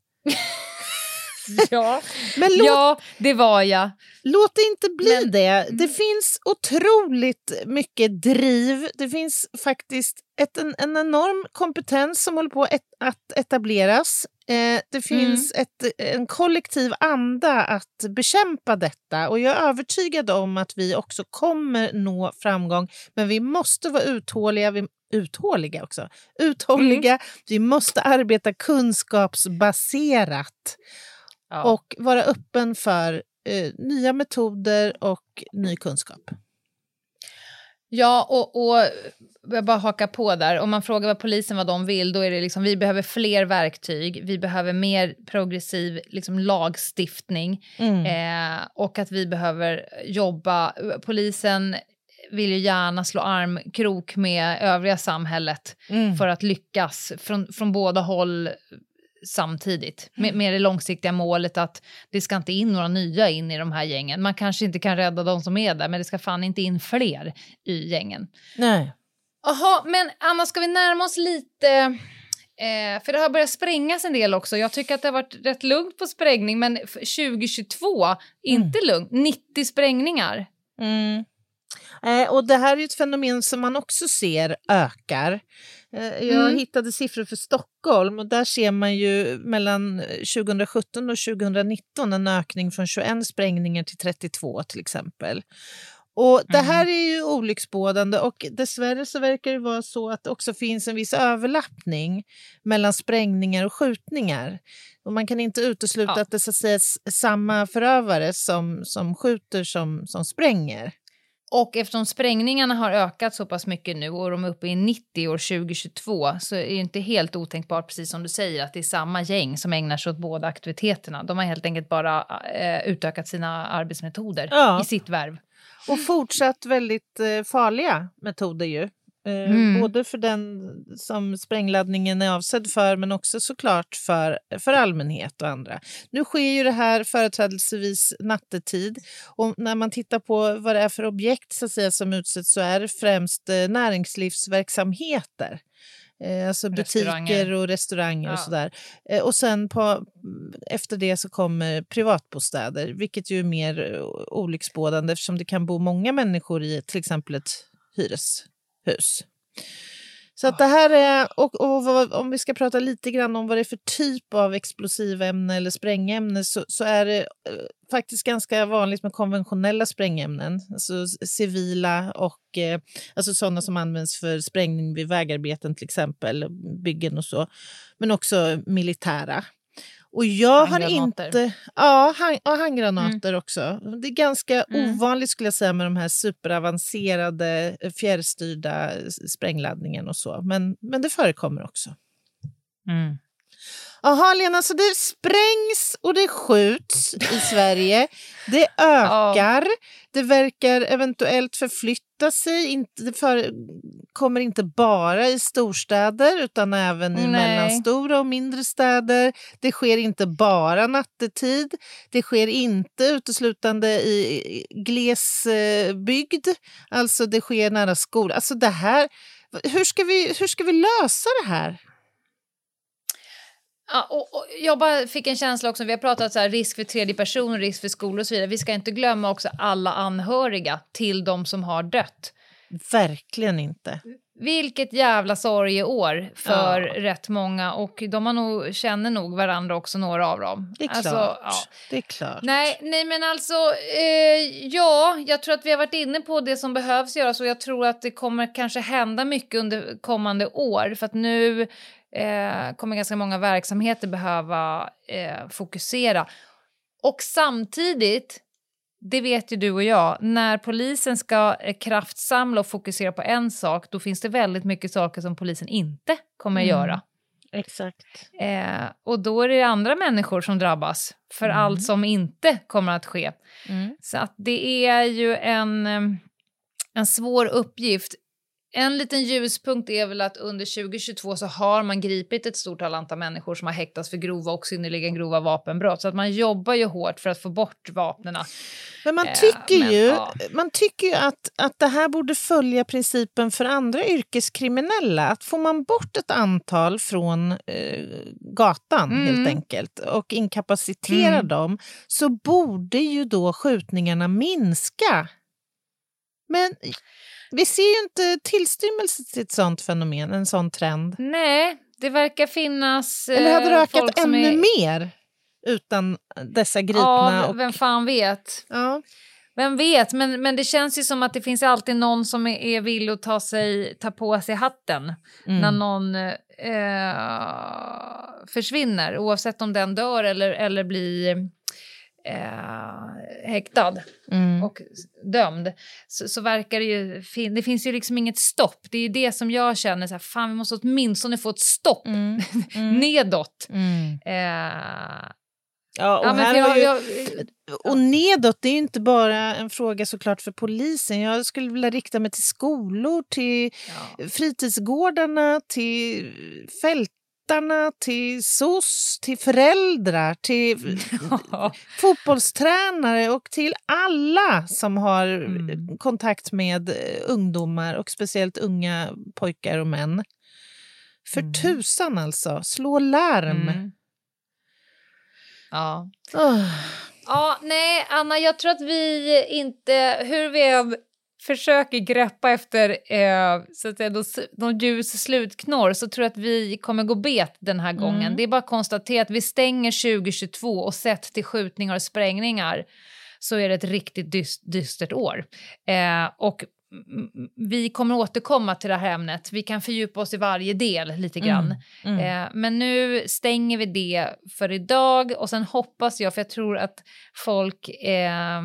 ja. Men låt, ja, det var jag. Låt det inte bli Men, det. Det finns otroligt mycket driv. Det finns faktiskt ett, en, en enorm kompetens som håller på att etableras. Eh, det finns mm. ett, en kollektiv anda att bekämpa detta och jag är övertygad om att vi också kommer nå framgång. Men vi måste vara uthålliga, vi, uthålliga också. Uthålliga. Mm. Vi måste arbeta kunskapsbaserat ja. och vara öppen för eh, nya metoder och ny kunskap. Ja, och, och jag bara haka på där. Om man frågar vad polisen vad de vill, då är det liksom vi behöver fler verktyg, vi behöver mer progressiv liksom, lagstiftning mm. eh, och att vi behöver jobba. Polisen vill ju gärna slå armkrok med övriga samhället mm. för att lyckas från, från båda håll samtidigt. Med, mm. med det långsiktiga målet att det ska inte in några nya in i de här gängen. Man kanske inte kan rädda de som är där, men det ska fan inte in fler i gängen. Nej. Jaha, men Anna, ska vi närma oss lite... Eh, för det har börjat sprängas en del också. Jag tycker att det har varit rätt lugnt på sprängning, men 2022, mm. inte lugnt. 90 sprängningar. Mm. Eh, och det här är ett fenomen som man också ser ökar. Eh, jag mm. hittade siffror för Stockholm och där ser man ju mellan 2017 och 2019 en ökning från 21 sprängningar till 32 till exempel. Och Det här mm. är ju olycksbådande och dessvärre så verkar det vara så att det också finns en viss överlappning mellan sprängningar och skjutningar. Och man kan inte utesluta ja. att det så att säga, är samma förövare som, som skjuter som, som spränger. Och eftersom sprängningarna har ökat så pass mycket nu och de är uppe i 90 år 2022 så är det inte helt otänkbart, precis som du säger, att det är samma gäng som ägnar sig åt båda aktiviteterna. De har helt enkelt bara eh, utökat sina arbetsmetoder ja. i sitt värv. Och fortsatt väldigt eh, farliga metoder ju. Eh, mm. Både för den som sprängladdningen är avsedd för men också såklart för, för allmänhet och andra. Nu sker ju det här företrädelsevis nattetid och när man tittar på vad det är för objekt så att säga, som utsätts så är det främst eh, näringslivsverksamheter. Eh, alltså butiker och restauranger ja. och sådär. Och sen på, efter det så kommer privatbostäder, vilket ju är mer olycksbådande eftersom det kan bo många människor i till exempel ett hyres hus. Så att det här är, och, och vad, om vi ska prata lite grann om vad det är för typ av explosivämne eller sprängämne så, så är det eh, faktiskt ganska vanligt med konventionella sprängämnen, alltså civila och eh, alltså sådana som används för sprängning vid vägarbeten till exempel, byggen och så, men också militära. Och jag har inte... Ja, hand, ja handgranater mm. också. Det är ganska mm. ovanligt skulle jag säga med de här superavancerade eh, fjärrstyrda sprängladdningen och så. Men, men det förekommer också. Mm. Jaha, Lena, så det sprängs och det skjuts i Sverige. Det ökar. Ja. Det verkar eventuellt förflytta sig. det förekommer inte bara i storstäder utan även i Nej. mellanstora och mindre städer. Det sker inte bara nattetid. Det sker inte uteslutande i glesbygd. Alltså det sker nära skolan. Alltså det här hur, ska vi, hur ska vi lösa det här? Ja, och, och jag bara fick en känsla också, vi har pratat så här, risk för tredje person, risk för skolor och så vidare. Vi ska inte glömma också alla anhöriga till de som har dött. Verkligen inte. Vilket jävla sorgeår för ja. rätt många och de har nog, känner nog varandra också, några av dem. Det är alltså, klart. Ja. Det är klart. Nej, nej men alltså, eh, ja, jag tror att vi har varit inne på det som behövs göras och jag tror att det kommer kanske hända mycket under kommande år för att nu eh, kommer ganska många verksamheter behöva eh, fokusera. Och samtidigt det vet ju du och jag, när polisen ska eh, kraftsamla och fokusera på en sak då finns det väldigt mycket saker som polisen inte kommer mm. göra. Exakt. Eh, och då är det andra människor som drabbas för mm. allt som inte kommer att ske. Mm. Så att det är ju en, eh, en svår uppgift. En liten ljuspunkt är väl att under 2022 så har man gripit ett stort antal människor som har häktats för grova och synnerligen grova vapenbrott. Så att man jobbar ju hårt för att få bort vapnen. Men man tycker eh, men, ju, ja. man tycker ju att, att det här borde följa principen för andra yrkeskriminella. Att får man bort ett antal från eh, gatan mm. helt enkelt och inkapaciterar mm. dem så borde ju då skjutningarna minska. Men vi ser ju inte tillstymmelse till ett sånt fenomen, en sån trend. Nej, det verkar finnas... Eller hade det eh, ökat ännu är... mer utan dessa gripna? Ja, och... vem fan vet. Ja. Vem vet, men, men det känns ju som att det finns alltid någon som är, är villig att ta, sig, ta på sig hatten mm. när någon eh, försvinner, oavsett om den dör eller, eller blir eh, häktad mm. och dömd så, så, verkar det ju... Fin det finns ju liksom inget stopp. Det är ju det som jag känner, så här, fan vi måste åtminstone få ett stopp mm. Mm. nedåt. Mm. Eh, Ja, och, ja, här jag, ju, jag, och nedåt, det är inte bara en fråga såklart för polisen. Jag skulle vilja rikta mig till skolor, till ja. fritidsgårdarna, till fält författarna, till SOS, till föräldrar, till ja. fotbollstränare och till alla som har mm. kontakt med eh, ungdomar och speciellt unga pojkar och män. För mm. tusan alltså, slå larm! Mm. Ja. Oh. Ja, nej, Anna, jag tror att vi inte, hur vi försöker greppa efter eh, så att säga, någon, någon ljus slutknorr så tror jag att vi kommer gå bet den här gången. Mm. Det är bara att konstatera att vi stänger 2022 och sett till skjutningar och sprängningar så är det ett riktigt dyst, dystert år. Eh, och vi kommer återkomma till det här ämnet. Vi kan fördjupa oss i varje del lite grann. Mm, mm. Eh, men nu stänger vi det för idag och sen hoppas jag, för jag tror att folk eh,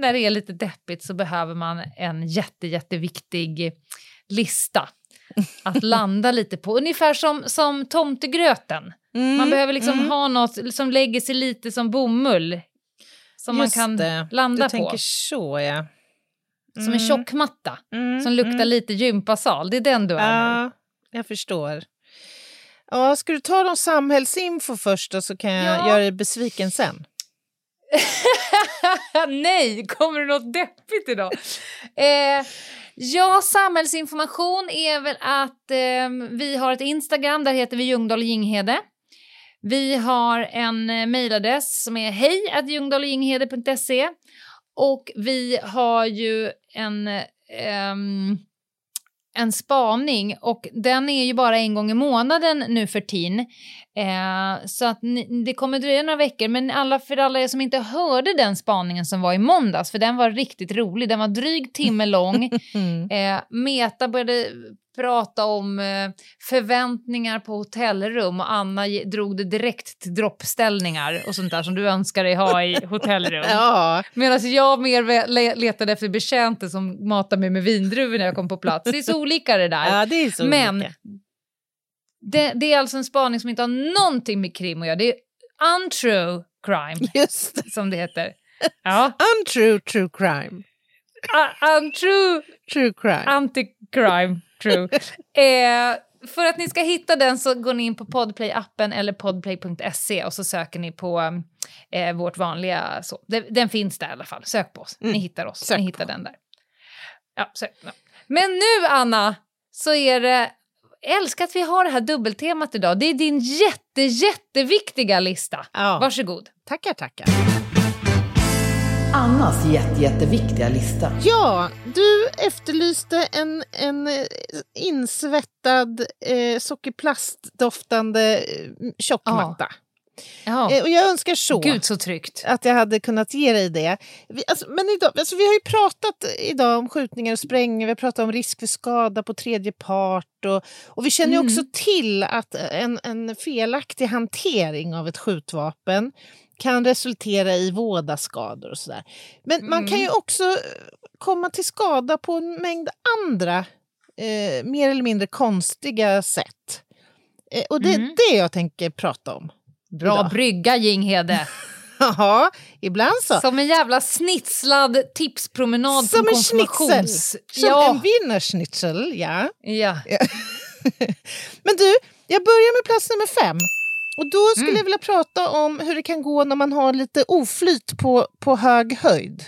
när det är lite deppigt så behöver man en jätte, jätteviktig lista att landa lite på. Ungefär som, som tomtegröten. Mm, man behöver liksom mm. ha något som lägger sig lite som bomull. Som Just man kan det. landa du på. Tänker så, ja. Mm. Som en mm. tjockmatta mm, som luktar mm. lite gympasal. Det är den du är ja, nu. Jag förstår. Ja, ska du ta de samhällsinfo först då, så kan jag ja. göra dig besviken sen? Nej, kommer det något deppigt idag? Eh, ja, samhällsinformation är väl att eh, vi har ett Instagram, där heter vi Ljungdahl Ginghede. Vi har en eh, mejladress som är hej och vi har ju en eh, en spaning och den är ju bara en gång i månaden nu för tiden. Eh, så att ni, det kommer dröja några veckor, men alla, för alla er som inte hörde den spaningen som var i måndags, för den var riktigt rolig, den var dryg timme lång. eh, Meta började prata om eh, förväntningar på hotellrum och Anna drog det direkt till droppställningar och sånt där som du önskar dig ha i hotellrum. ja. Medan jag mer letade efter betjänter som matar mig med vindruvor när jag kom på plats. Det är så olika det där. Ja, det så Men olika. Det, det, är alltså en spaning som inte har någonting med krim att göra. Det är untrue crime, Just som det heter. Ja. untrue true crime. Uh, untrue true crime. Anti-crime true. eh, för att ni ska hitta den så går ni in på Podplay-appen eller podplay.se och så söker ni på eh, vårt vanliga... Så. Den, finns där i alla fall. Sök på oss. Mm. Ni hittar oss. Sök ni hittar på. den där. Ja, sök. Ja. Men nu, Anna! så är det... Älskar att vi har det här dubbeltemat idag. Det är din jätte, jätteviktiga lista. Ja. Varsågod. Tackar, tackar. Annas jätte, jätteviktiga lista. Ja, du efterlyste en, en eh, insvettad eh, sockerplastdoftande eh, tjockmatta. Ja. Eh, och jag önskar så. Gud så tryggt. Att jag hade kunnat ge dig det. Vi, alltså, men idag, alltså, vi har ju pratat idag om skjutningar och sprängningar, vi har pratat om risk för skada på tredje part och, och vi känner ju Mm. också till att en, en felaktig hantering av ett skjutvapen kan resultera i vådaskador och sådär. Men man kan ju Mm. också eh, komma till skada på en mängd andra eh, mer eller mindre konstiga sätt. Eh, och det är Mm. det jag tänker prata om. Bra idag. brygga, Jinghede. Ja, ibland så. Som en jävla snitslad tipspromenad Som på en schnitzel. Som Ja. en wienerschnitzel, ja. ja. Men du, jag börjar med plats nummer fem. Och då skulle Mm. jag vilja prata om hur det kan gå när man har lite oflyt på, på hög höjd.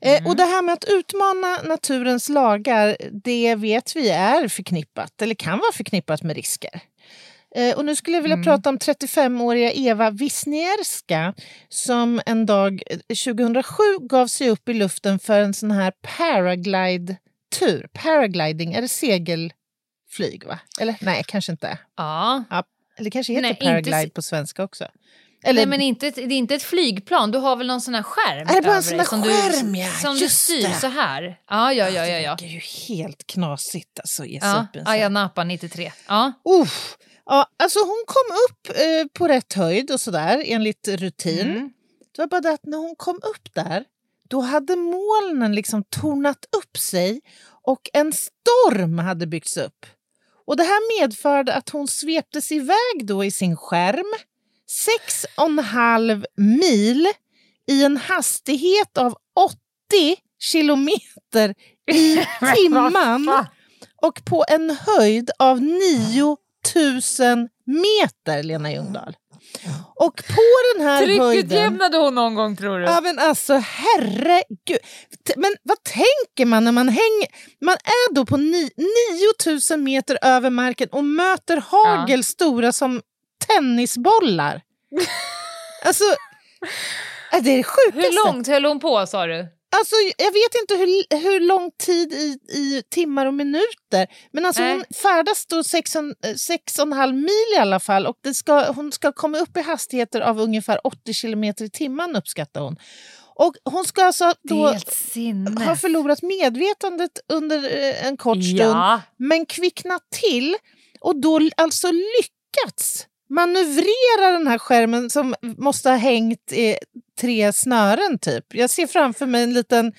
Eh, Mm. och det här med att utmana naturens lagar, det vet vi är förknippat, eller kan vara förknippat med risker. Eh, och nu skulle jag vilja Mm. prata om 35-åriga Eva Wisniewska som en dag eh, 2007 gav sig upp i luften för en sån här paraglide-tur. Paragliding, är det segelflyg? va? Eller nej, kanske inte. ja. Ja, eller kanske heter Nej, inte paraglide se- på svenska också. Eller, Nej, men inte ett, det är inte ett flygplan. Du har väl någon sån här skärm Är det bara en sån där som skärm, du, ja, Som du styr det. så här. Ja, ja, ja. ja, ja. Det är ju helt knasigt alltså, ja. i sån. Ayia Napa 93. Ja. Uff. Ja, alltså hon kom upp eh, på rätt höjd och sådär enligt rutin. Mm. Det var bara det att när hon kom upp där då hade molnen liksom tornat upp sig och en storm hade byggts upp. Och det här medförde att hon sveptes iväg då i sin skärm sex och en halv mil i en hastighet av 80 kilometer i timmen och på en höjd av 9000 meter, Lena Ljungdahl. Och på den här höjden... Tryckutjämnade hon någon gång tror du? Ja men alltså herregud. Men vad tänker man när man hänger... Man är då på ni, 9000 meter över marken och möter hagel stora som tennisbollar. alltså, äh, det är det sjukaste. Hur långt höll hon på sa du? Alltså, jag vet inte hur, hur lång tid i, i timmar och minuter, men alltså Nej. hon färdas då sex, och en- eh, mil i alla fall och det ska, hon ska komma upp i hastigheter av ungefär 80 kilometer i timmen uppskattar hon. Och hon ska alltså då ha förlorat medvetandet under eh, en kort stund Ja. men kvicknat till och då alltså lyckats manövrera den här skärmen som måste ha hängt i tre snören typ. Jag ser framför mig en liten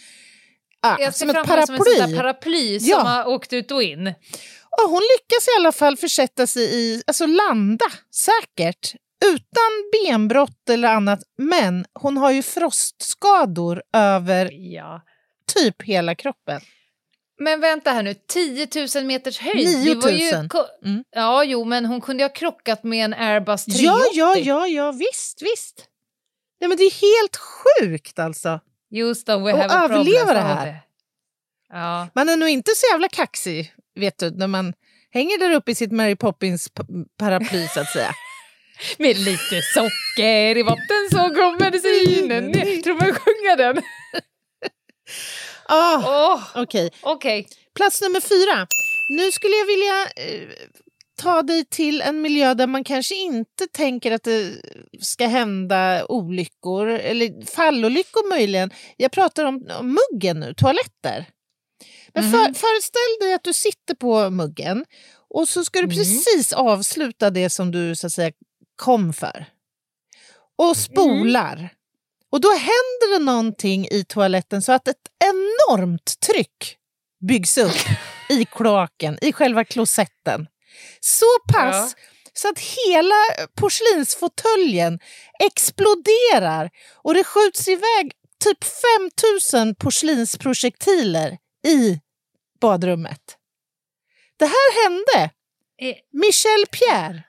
ah, Jag ser som framför mig som paraply. ett paraply som Ja. har åkt ut och in. Och hon lyckas i alla fall försätta sig i, alltså landa säkert, utan benbrott eller annat. Men hon har ju frostskador över Ja. typ hela kroppen. Men vänta här nu, 10 000 meters höjd. 9 000. Det var ju Mm. Ja, jo, men hon kunde ju ha krockat med en Airbus 380. Ja, ja, ja, ja, visst, visst. Nej, men det är helt sjukt alltså. Just det, we have överleva det här. Ja. Man är nog inte så jävla kaxig, vet du, när man hänger där uppe i sitt Mary Poppins p- paraply så att säga. Med lite socker i vatten så kommer medicinen ner. Tror man sjunga den? Ah, Åh, Okej, Okej. plats nummer fyra. Nu skulle jag vilja eh, ta dig till en miljö där man kanske inte tänker att det ska hända olyckor, eller fallolyckor möjligen. Jag pratar om, om muggen nu, toaletter. Men för, föreställ dig att du sitter på muggen och så ska du precis avsluta det som du så att säga kom för. Och spolar. Och då händer det någonting i toaletten så att ett enormt tryck byggs upp i kloaken, i själva klosetten. Så pass så att hela porslinsfåtöljen exploderar och det skjuts iväg typ 5000 porslinsprojektiler i badrummet. Det här hände Eh, Michel Pierre.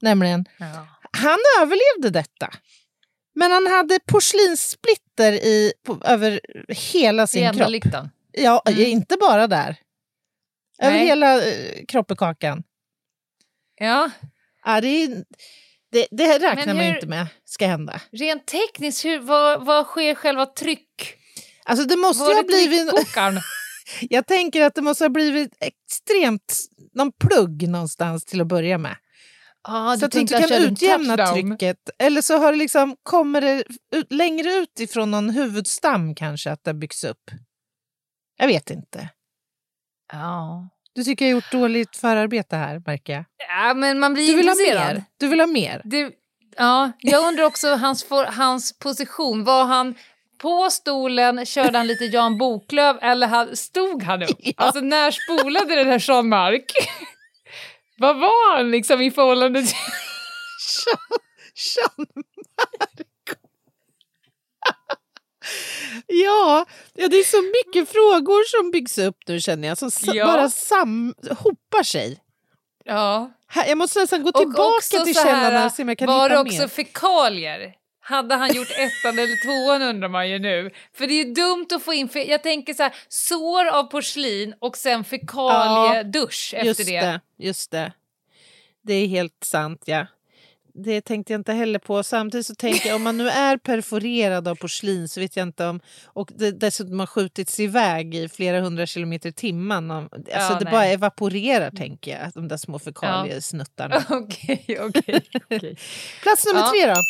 Nämligen. Ja. Han överlevde detta. Men han hade porslinssplitter i, på, över hela I sin enda kropp. lyktan. Ja, inte bara där. Över Nej. hela eh, kroppekakan. Ja. Ja, det, är, det, det räknar man hur- inte med ska hända. Rent tekniskt, hur, vad, vad sker själva tryck? Alltså det måste Var ju ha blivit... Jag tänker att det måste ha blivit extremt... Någon plugg någonstans till att börja med. Ah, så att du inte kan utjämna trycket. Eller så har det liksom, kommer det ut, längre ut ifrån någon huvudstam kanske, att det byggs upp. Jag vet inte. Ja. Du tycker jag har gjort dåligt förarbete här, märker jag. ja, men man blir Du vill ha intresserad. mer? Du vill ha mer? Det, ja, jag undrar också hans, for, hans position. Var han på stolen, körde han lite Jan Boklöv eller han, stod han upp? Alltså när spolade den här Jean Marc? Vad var han liksom i förhållande till... Jean Marco. ja, ja, det är så mycket frågor som byggs upp nu känner jag, som Ja. bara sam hopar sig. Ja. Jag måste nästan gå tillbaka till källan och se om jag kan var det hitta också mer. fekalier? Hade han gjort ettan eller tvåan undrar man ju nu. För det är ju dumt att få in, jag tänker så här, sår av porslin och sen fekaliedusch efter just det. det. Just det. Det är helt sant, ja. Det tänkte jag inte heller på. Samtidigt så tänker jag om man nu är perforerad av porslin så vet jag inte om... Och det dessutom har skjutits iväg i flera hundra kilometer i timmen. Alltså Ja, det nej. bara evaporerar tänker jag, de där små fekaliesnuttarna. Okej, okej, okej. Plats nummer Ja. tre då.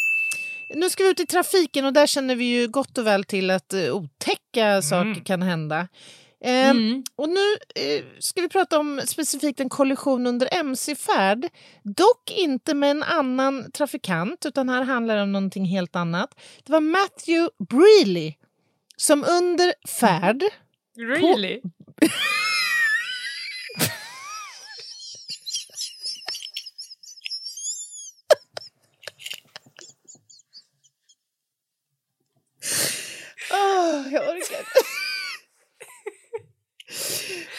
Nu ska vi ut i trafiken och där känner vi ju gott och väl till att uh, otäcka saker kan hända. Ehm, Mm. Och nu eh, ska vi prata om specifikt en kollision under mc-färd. Dock inte med en annan trafikant, utan här handlar det om någonting helt annat. Det var Matthew Breeley som under färd... Really? Åh, jag orkar inte.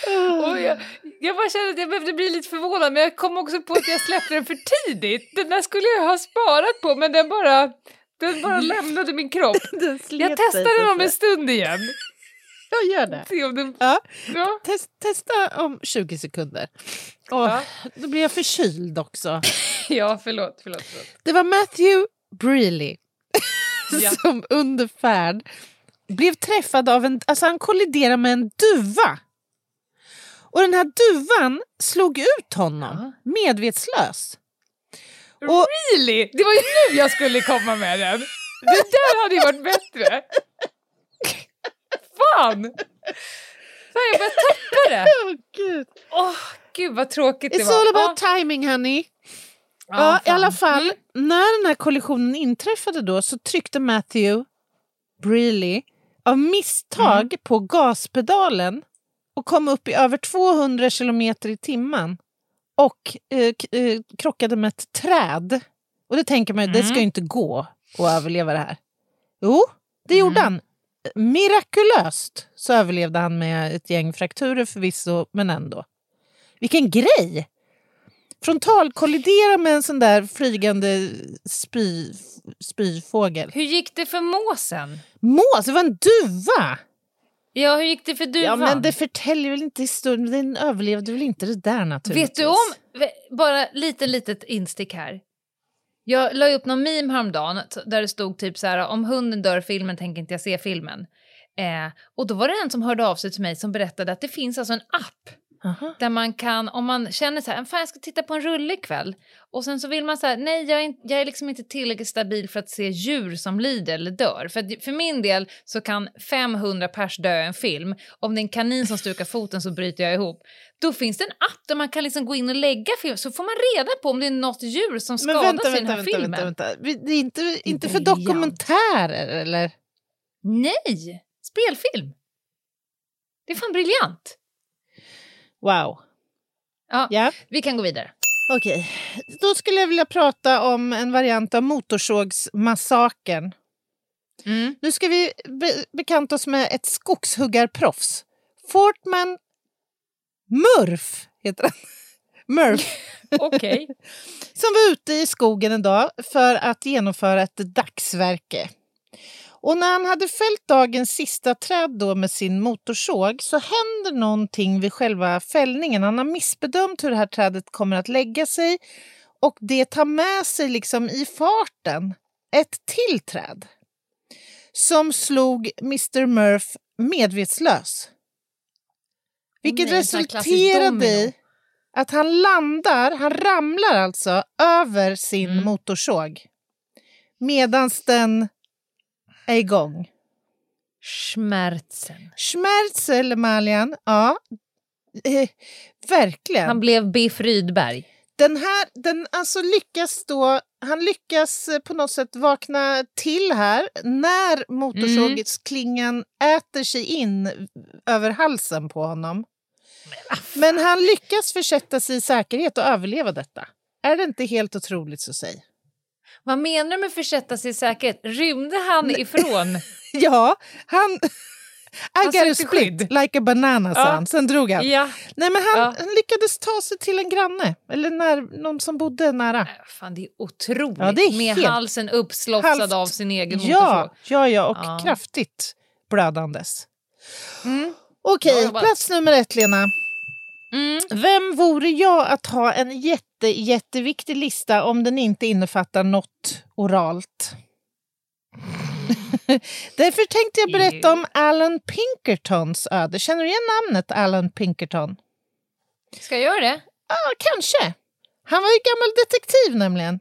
Och jag, jag bara kände att jag behövde bli lite förvånad men jag kom också på att jag släppte den för tidigt. Den där skulle jag ha sparat på men den bara, den bara lämnade min kropp. Jag testar den om en stund igen. Jag gör det. Den... Ja. Ja. Test, testa om 20 sekunder. Åh, Ja. Då blir jag förkyld också. ja, förlåt, förlåt, förlåt. Det var Matthew Breeley Ja. som under färd blev träffad av en... Alltså han kolliderade med en duva. Och den här duvan slog ut honom medvetslös. Och, Really? Det var ju nu jag skulle komma med den. Det där hade ju varit bättre. Fan! Fan, jag börjar tappa det. Åh, gud. Åh, gud vad tråkigt det It's var. all about Ja. timing honey. Ja, Ja, i fan. alla fall, när den här kollisionen inträffade då så tryckte Matthew Breeley av misstag Mm. på gaspedalen och kom upp i över 200 kilometer i timmen och eh, eh, krockade med ett träd. Och det tänker man ju, det ska Mm. ju inte gå att överleva det här. Jo, det gjorde Mm. han. Mirakulöst så överlevde han med ett gäng frakturer förvisso, men ändå. Vilken grej! Frontalkollidera med en sån där flygande spy, spyfågel. Hur gick det för måsen? Mås, det var en duva! Ja, hur gick det för duvan? Ja, men det förtäljer väl inte historien. Den överlevde väl inte det där naturligtvis. Vet du om, bara lite litet instick här. Jag la upp någon meme häromdagen där det stod typ så här om hunden dör filmen tänker inte jag se filmen. Eh, och då var det en som hörde av sig till mig som berättade att det finns alltså en app Aha. där man kan, om man känner så här, fan jag ska titta på en rulle ikväll och sen så vill man så här, nej jag är, inte, jag är liksom inte tillräckligt stabil för att se djur som lider eller dör. För, att, för min del så kan 500 pers dö i en film, om det är en kanin som stukar foten så bryter jag ihop. Då finns det en app där man kan liksom gå in och lägga film så får man reda på om det är något djur som skadas vänta, i den vänta, här vänta, filmen. vänta, vänta. Vi- Det är inte, inte för dokumentärer eller? Nej, spelfilm. Det är fan briljant. Wow. Ja, Ja. vi kan gå vidare. Okej, då skulle jag vilja prata om en variant av Motorsågsmassakern. Mm. Nu ska vi be- bekanta oss med ett skogshuggarproffs. Fortman Murph heter han. Murph. Okej. Som var ute i skogen en dag för att genomföra ett dagsverke. Och när han hade fällt dagens sista träd då med sin motorsåg så händer någonting vid själva fällningen. Han har missbedömt hur det här trädet kommer att lägga sig och det tar med sig liksom i farten ett till träd som slog Mr Murph medvetslös. Vilket Nej, resulterade i att han landar, han ramlar alltså över sin Mm. motorsåg medan den är igång. Schmerzen. Schmerzel, Malian, ja. Eh, verkligen. Han blev Biff Rydberg. Den här, den alltså lyckas då, han lyckas eh, på något sätt vakna till här när motorsågsklingan äter sig in över halsen på honom. Men han lyckas försätta sig i säkerhet och överleva detta. Är det inte helt otroligt så säg? Vad menar du med försätta sig i säkerhet? Rymde han ifrån? Ja, han... I got a split like a banana, Ja. han. Sen drog han. Ja. Nej, men han, Ja. han lyckades ta sig till en granne, eller när, någon som bodde nära. Fan, det är otroligt. Ja, det är Med helt- halsen uppslofsad Halvt- av sin egen Ja, ja, ja, och Ja. kraftigt blödandes. Mm. Okej, jobbat. plats nummer ett, Lena. Mm. Vem vore jag att ha en jätte, jätteviktig lista om den inte innefattar något oralt? Därför tänkte jag berätta om Alan Pinkertons öde. Känner du igen namnet Alan Pinkerton? Ska jag göra det? Ja, kanske. Han var ju gammal detektiv nämligen.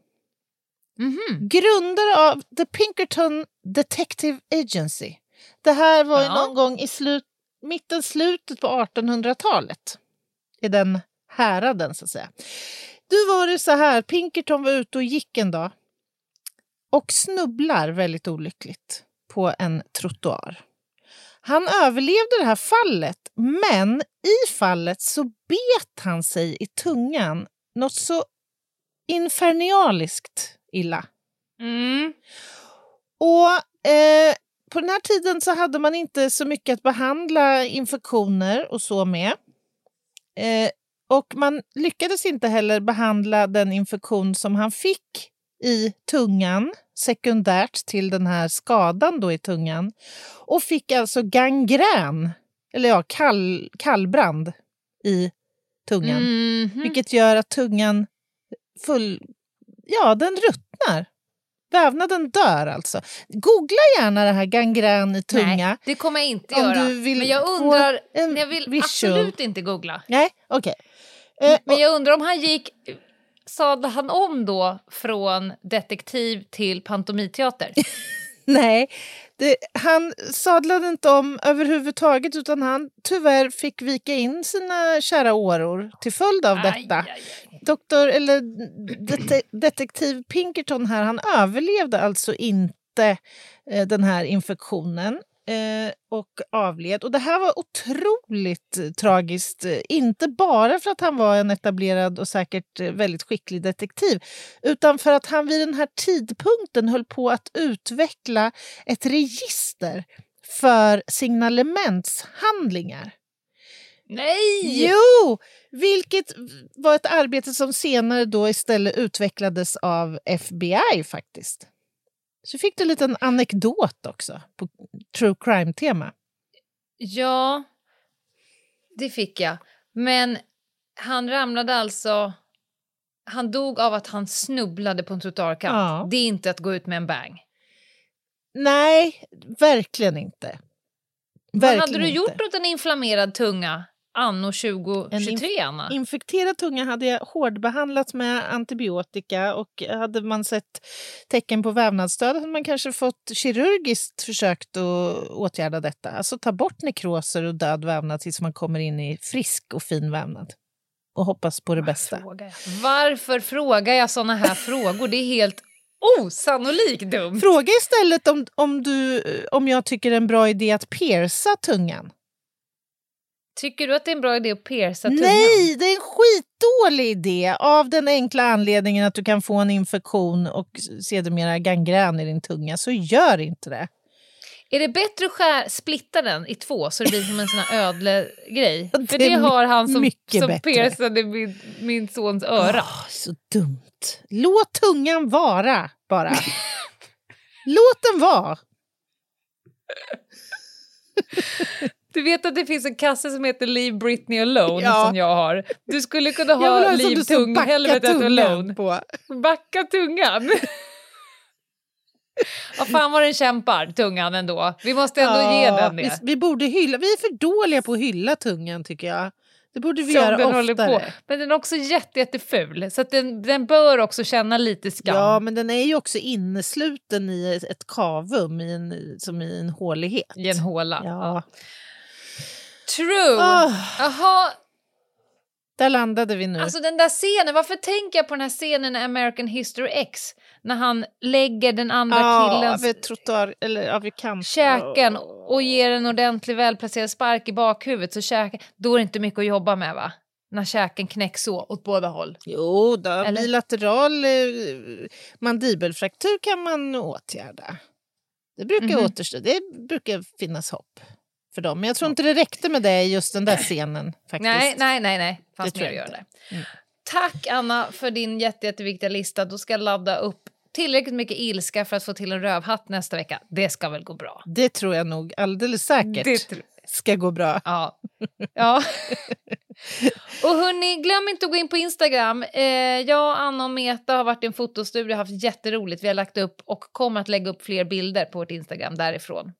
Mhm. Grundare av The Pinkerton Detective Agency. Det här var ju Ja. någon gång i slut, mitten, slutet på 1800-talet. I den häraden, så att säga. Du var det så här, Pinkerton var ute och gick en dag och snubblar väldigt olyckligt på en trottoar. Han överlevde det här fallet, men i fallet så bet han sig i tungan något så infernaliskt illa. Mm. Och eh, på den här tiden så hade man inte så mycket att behandla infektioner och så med. Eh, och man lyckades inte heller behandla den infektion som han fick i tungan sekundärt till den här skadan då i tungan och fick alltså gangrän, eller ja, kall, kallbrand i tungan. Mhm. Vilket gör att tungan full, ja, den ruttnar. Vävnaden dör alltså. Googla gärna det här gangrän i tunga. Nej, det kommer jag inte Om göra. du vill men jag undrar... en Jag vill visual. absolut inte googla. Nej, okej. Eh, Men jag undrar om han gick... Sadlade han om då från detektiv till pantomiteater? Nej, det, han sadlade inte om överhuvudtaget utan han tyvärr fick vika in sina kära åror till följd av detta. aj, aj. Doktor, eller dete, detektiv Pinkerton här, han överlevde alltså inte eh, den här infektionen eh, och avled. Och det här var otroligt eh, tragiskt, eh, inte bara för att han var en etablerad och säkert väldigt skicklig detektiv, utan för att han vid den här tidpunkten höll på att utveckla ett register för signalementshandlingar. Nej! Jo! Vilket var ett arbete som senare då istället utvecklades av FBI faktiskt. Så fick du en liten anekdot också på true crime-tema. Ja, det fick jag. Men han ramlade alltså... Han dog av att han snubblade på en trottoarkant. Ja. Det är inte att gå ut med en bang. Nej, verkligen inte. Vad Verkligen hade du inte. gjort åt en inflammerad tunga anno En 2023, inf- Anna? Infekterad tunga hade jag hårdbehandlat med antibiotika och hade man sett tecken på vävnadsdöd hade man kanske fått kirurgiskt försökt att åtgärda detta. Alltså ta bort nekroser och död vävnad tills man kommer in i frisk och fin vävnad. Och hoppas på det bästa. Frågar. Varför frågar jag såna här frågor? Det är helt osannolikt dumt. Fråga istället om, om, du, om jag tycker det är en bra idé att pierca tungan. Tycker du att det är en bra idé att pierca tungan? Nej, det är en skitdålig idé av den enkla anledningen att du kan få en infektion och sedermera gangrän i din tunga. Så gör inte det. Är det bättre att skär, splitta den i två så det blir som en sån här ödlegrej? För det har han som, som piercade min, min sons öra. Åh, så dumt. Låt tungan vara bara. Låt den vara. Du vet att det finns en kasse som heter Leave Britney Alone ja. som jag har. Du skulle kunna ha Leave tung, helvetet alone. På. Backa tungan. Vad fan vad den kämpar, tungan ändå. Vi måste ändå ja, ge den det. Vi, vi, borde hylla, vi är för dåliga på att hylla tungan tycker jag. Det borde vi Som göra den oftare. På. Men den är också jätte, jätteful, så den, den bör också känna lite skam. Ja, men den är ju också innesluten i ett kavum, i en, som i en hålighet. I en håla. Ja. ja. True! Oh. Jaha, där landade vi nu. Alltså den där scenen, varför tänker jag på den här scenen i American History X? När han lägger den andra ja, killens vid trottoar, eller vid kant. käken och ger en ordentlig välplacerad spark i bakhuvudet så käken, då är det inte mycket att jobba med va? När käken knäcks så åt båda håll. Jo, då, eller? bilateral eh, mandibelfraktur kan man åtgärda. Det brukar, mm -hmm. återstå, det brukar finnas hopp för dem. Men jag tror inte det räckte med det i just den där scenen. Faktiskt. Nej, nej, nej. nej. Fanns mer att göra där. Mm. Tack Anna för din jätte, jätteviktiga lista. Då ska jag ladda upp tillräckligt mycket ilska för att få till en rövhatt nästa vecka. Det ska väl gå bra? Det tror jag nog alldeles säkert. Det tr ska gå bra. Ja. ja. och hörni, glöm inte att gå in på Instagram. Eh, jag, Anna och Meta har varit i en fotostudio och haft jätteroligt. Vi har lagt upp och kommer att lägga upp fler bilder på vårt Instagram därifrån.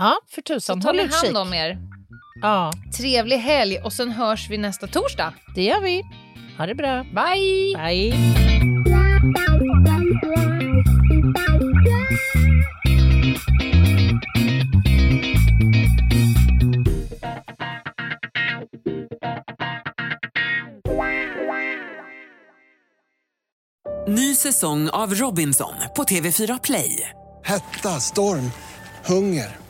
Ja, för tusan. Så ta hand om er. Ja. Trevlig helg och sen hörs vi nästa torsdag. Det gör vi. Ha det bra. Bye! Bye. Ny säsong av Robinson på TV4 Play. Hetta, storm, hunger.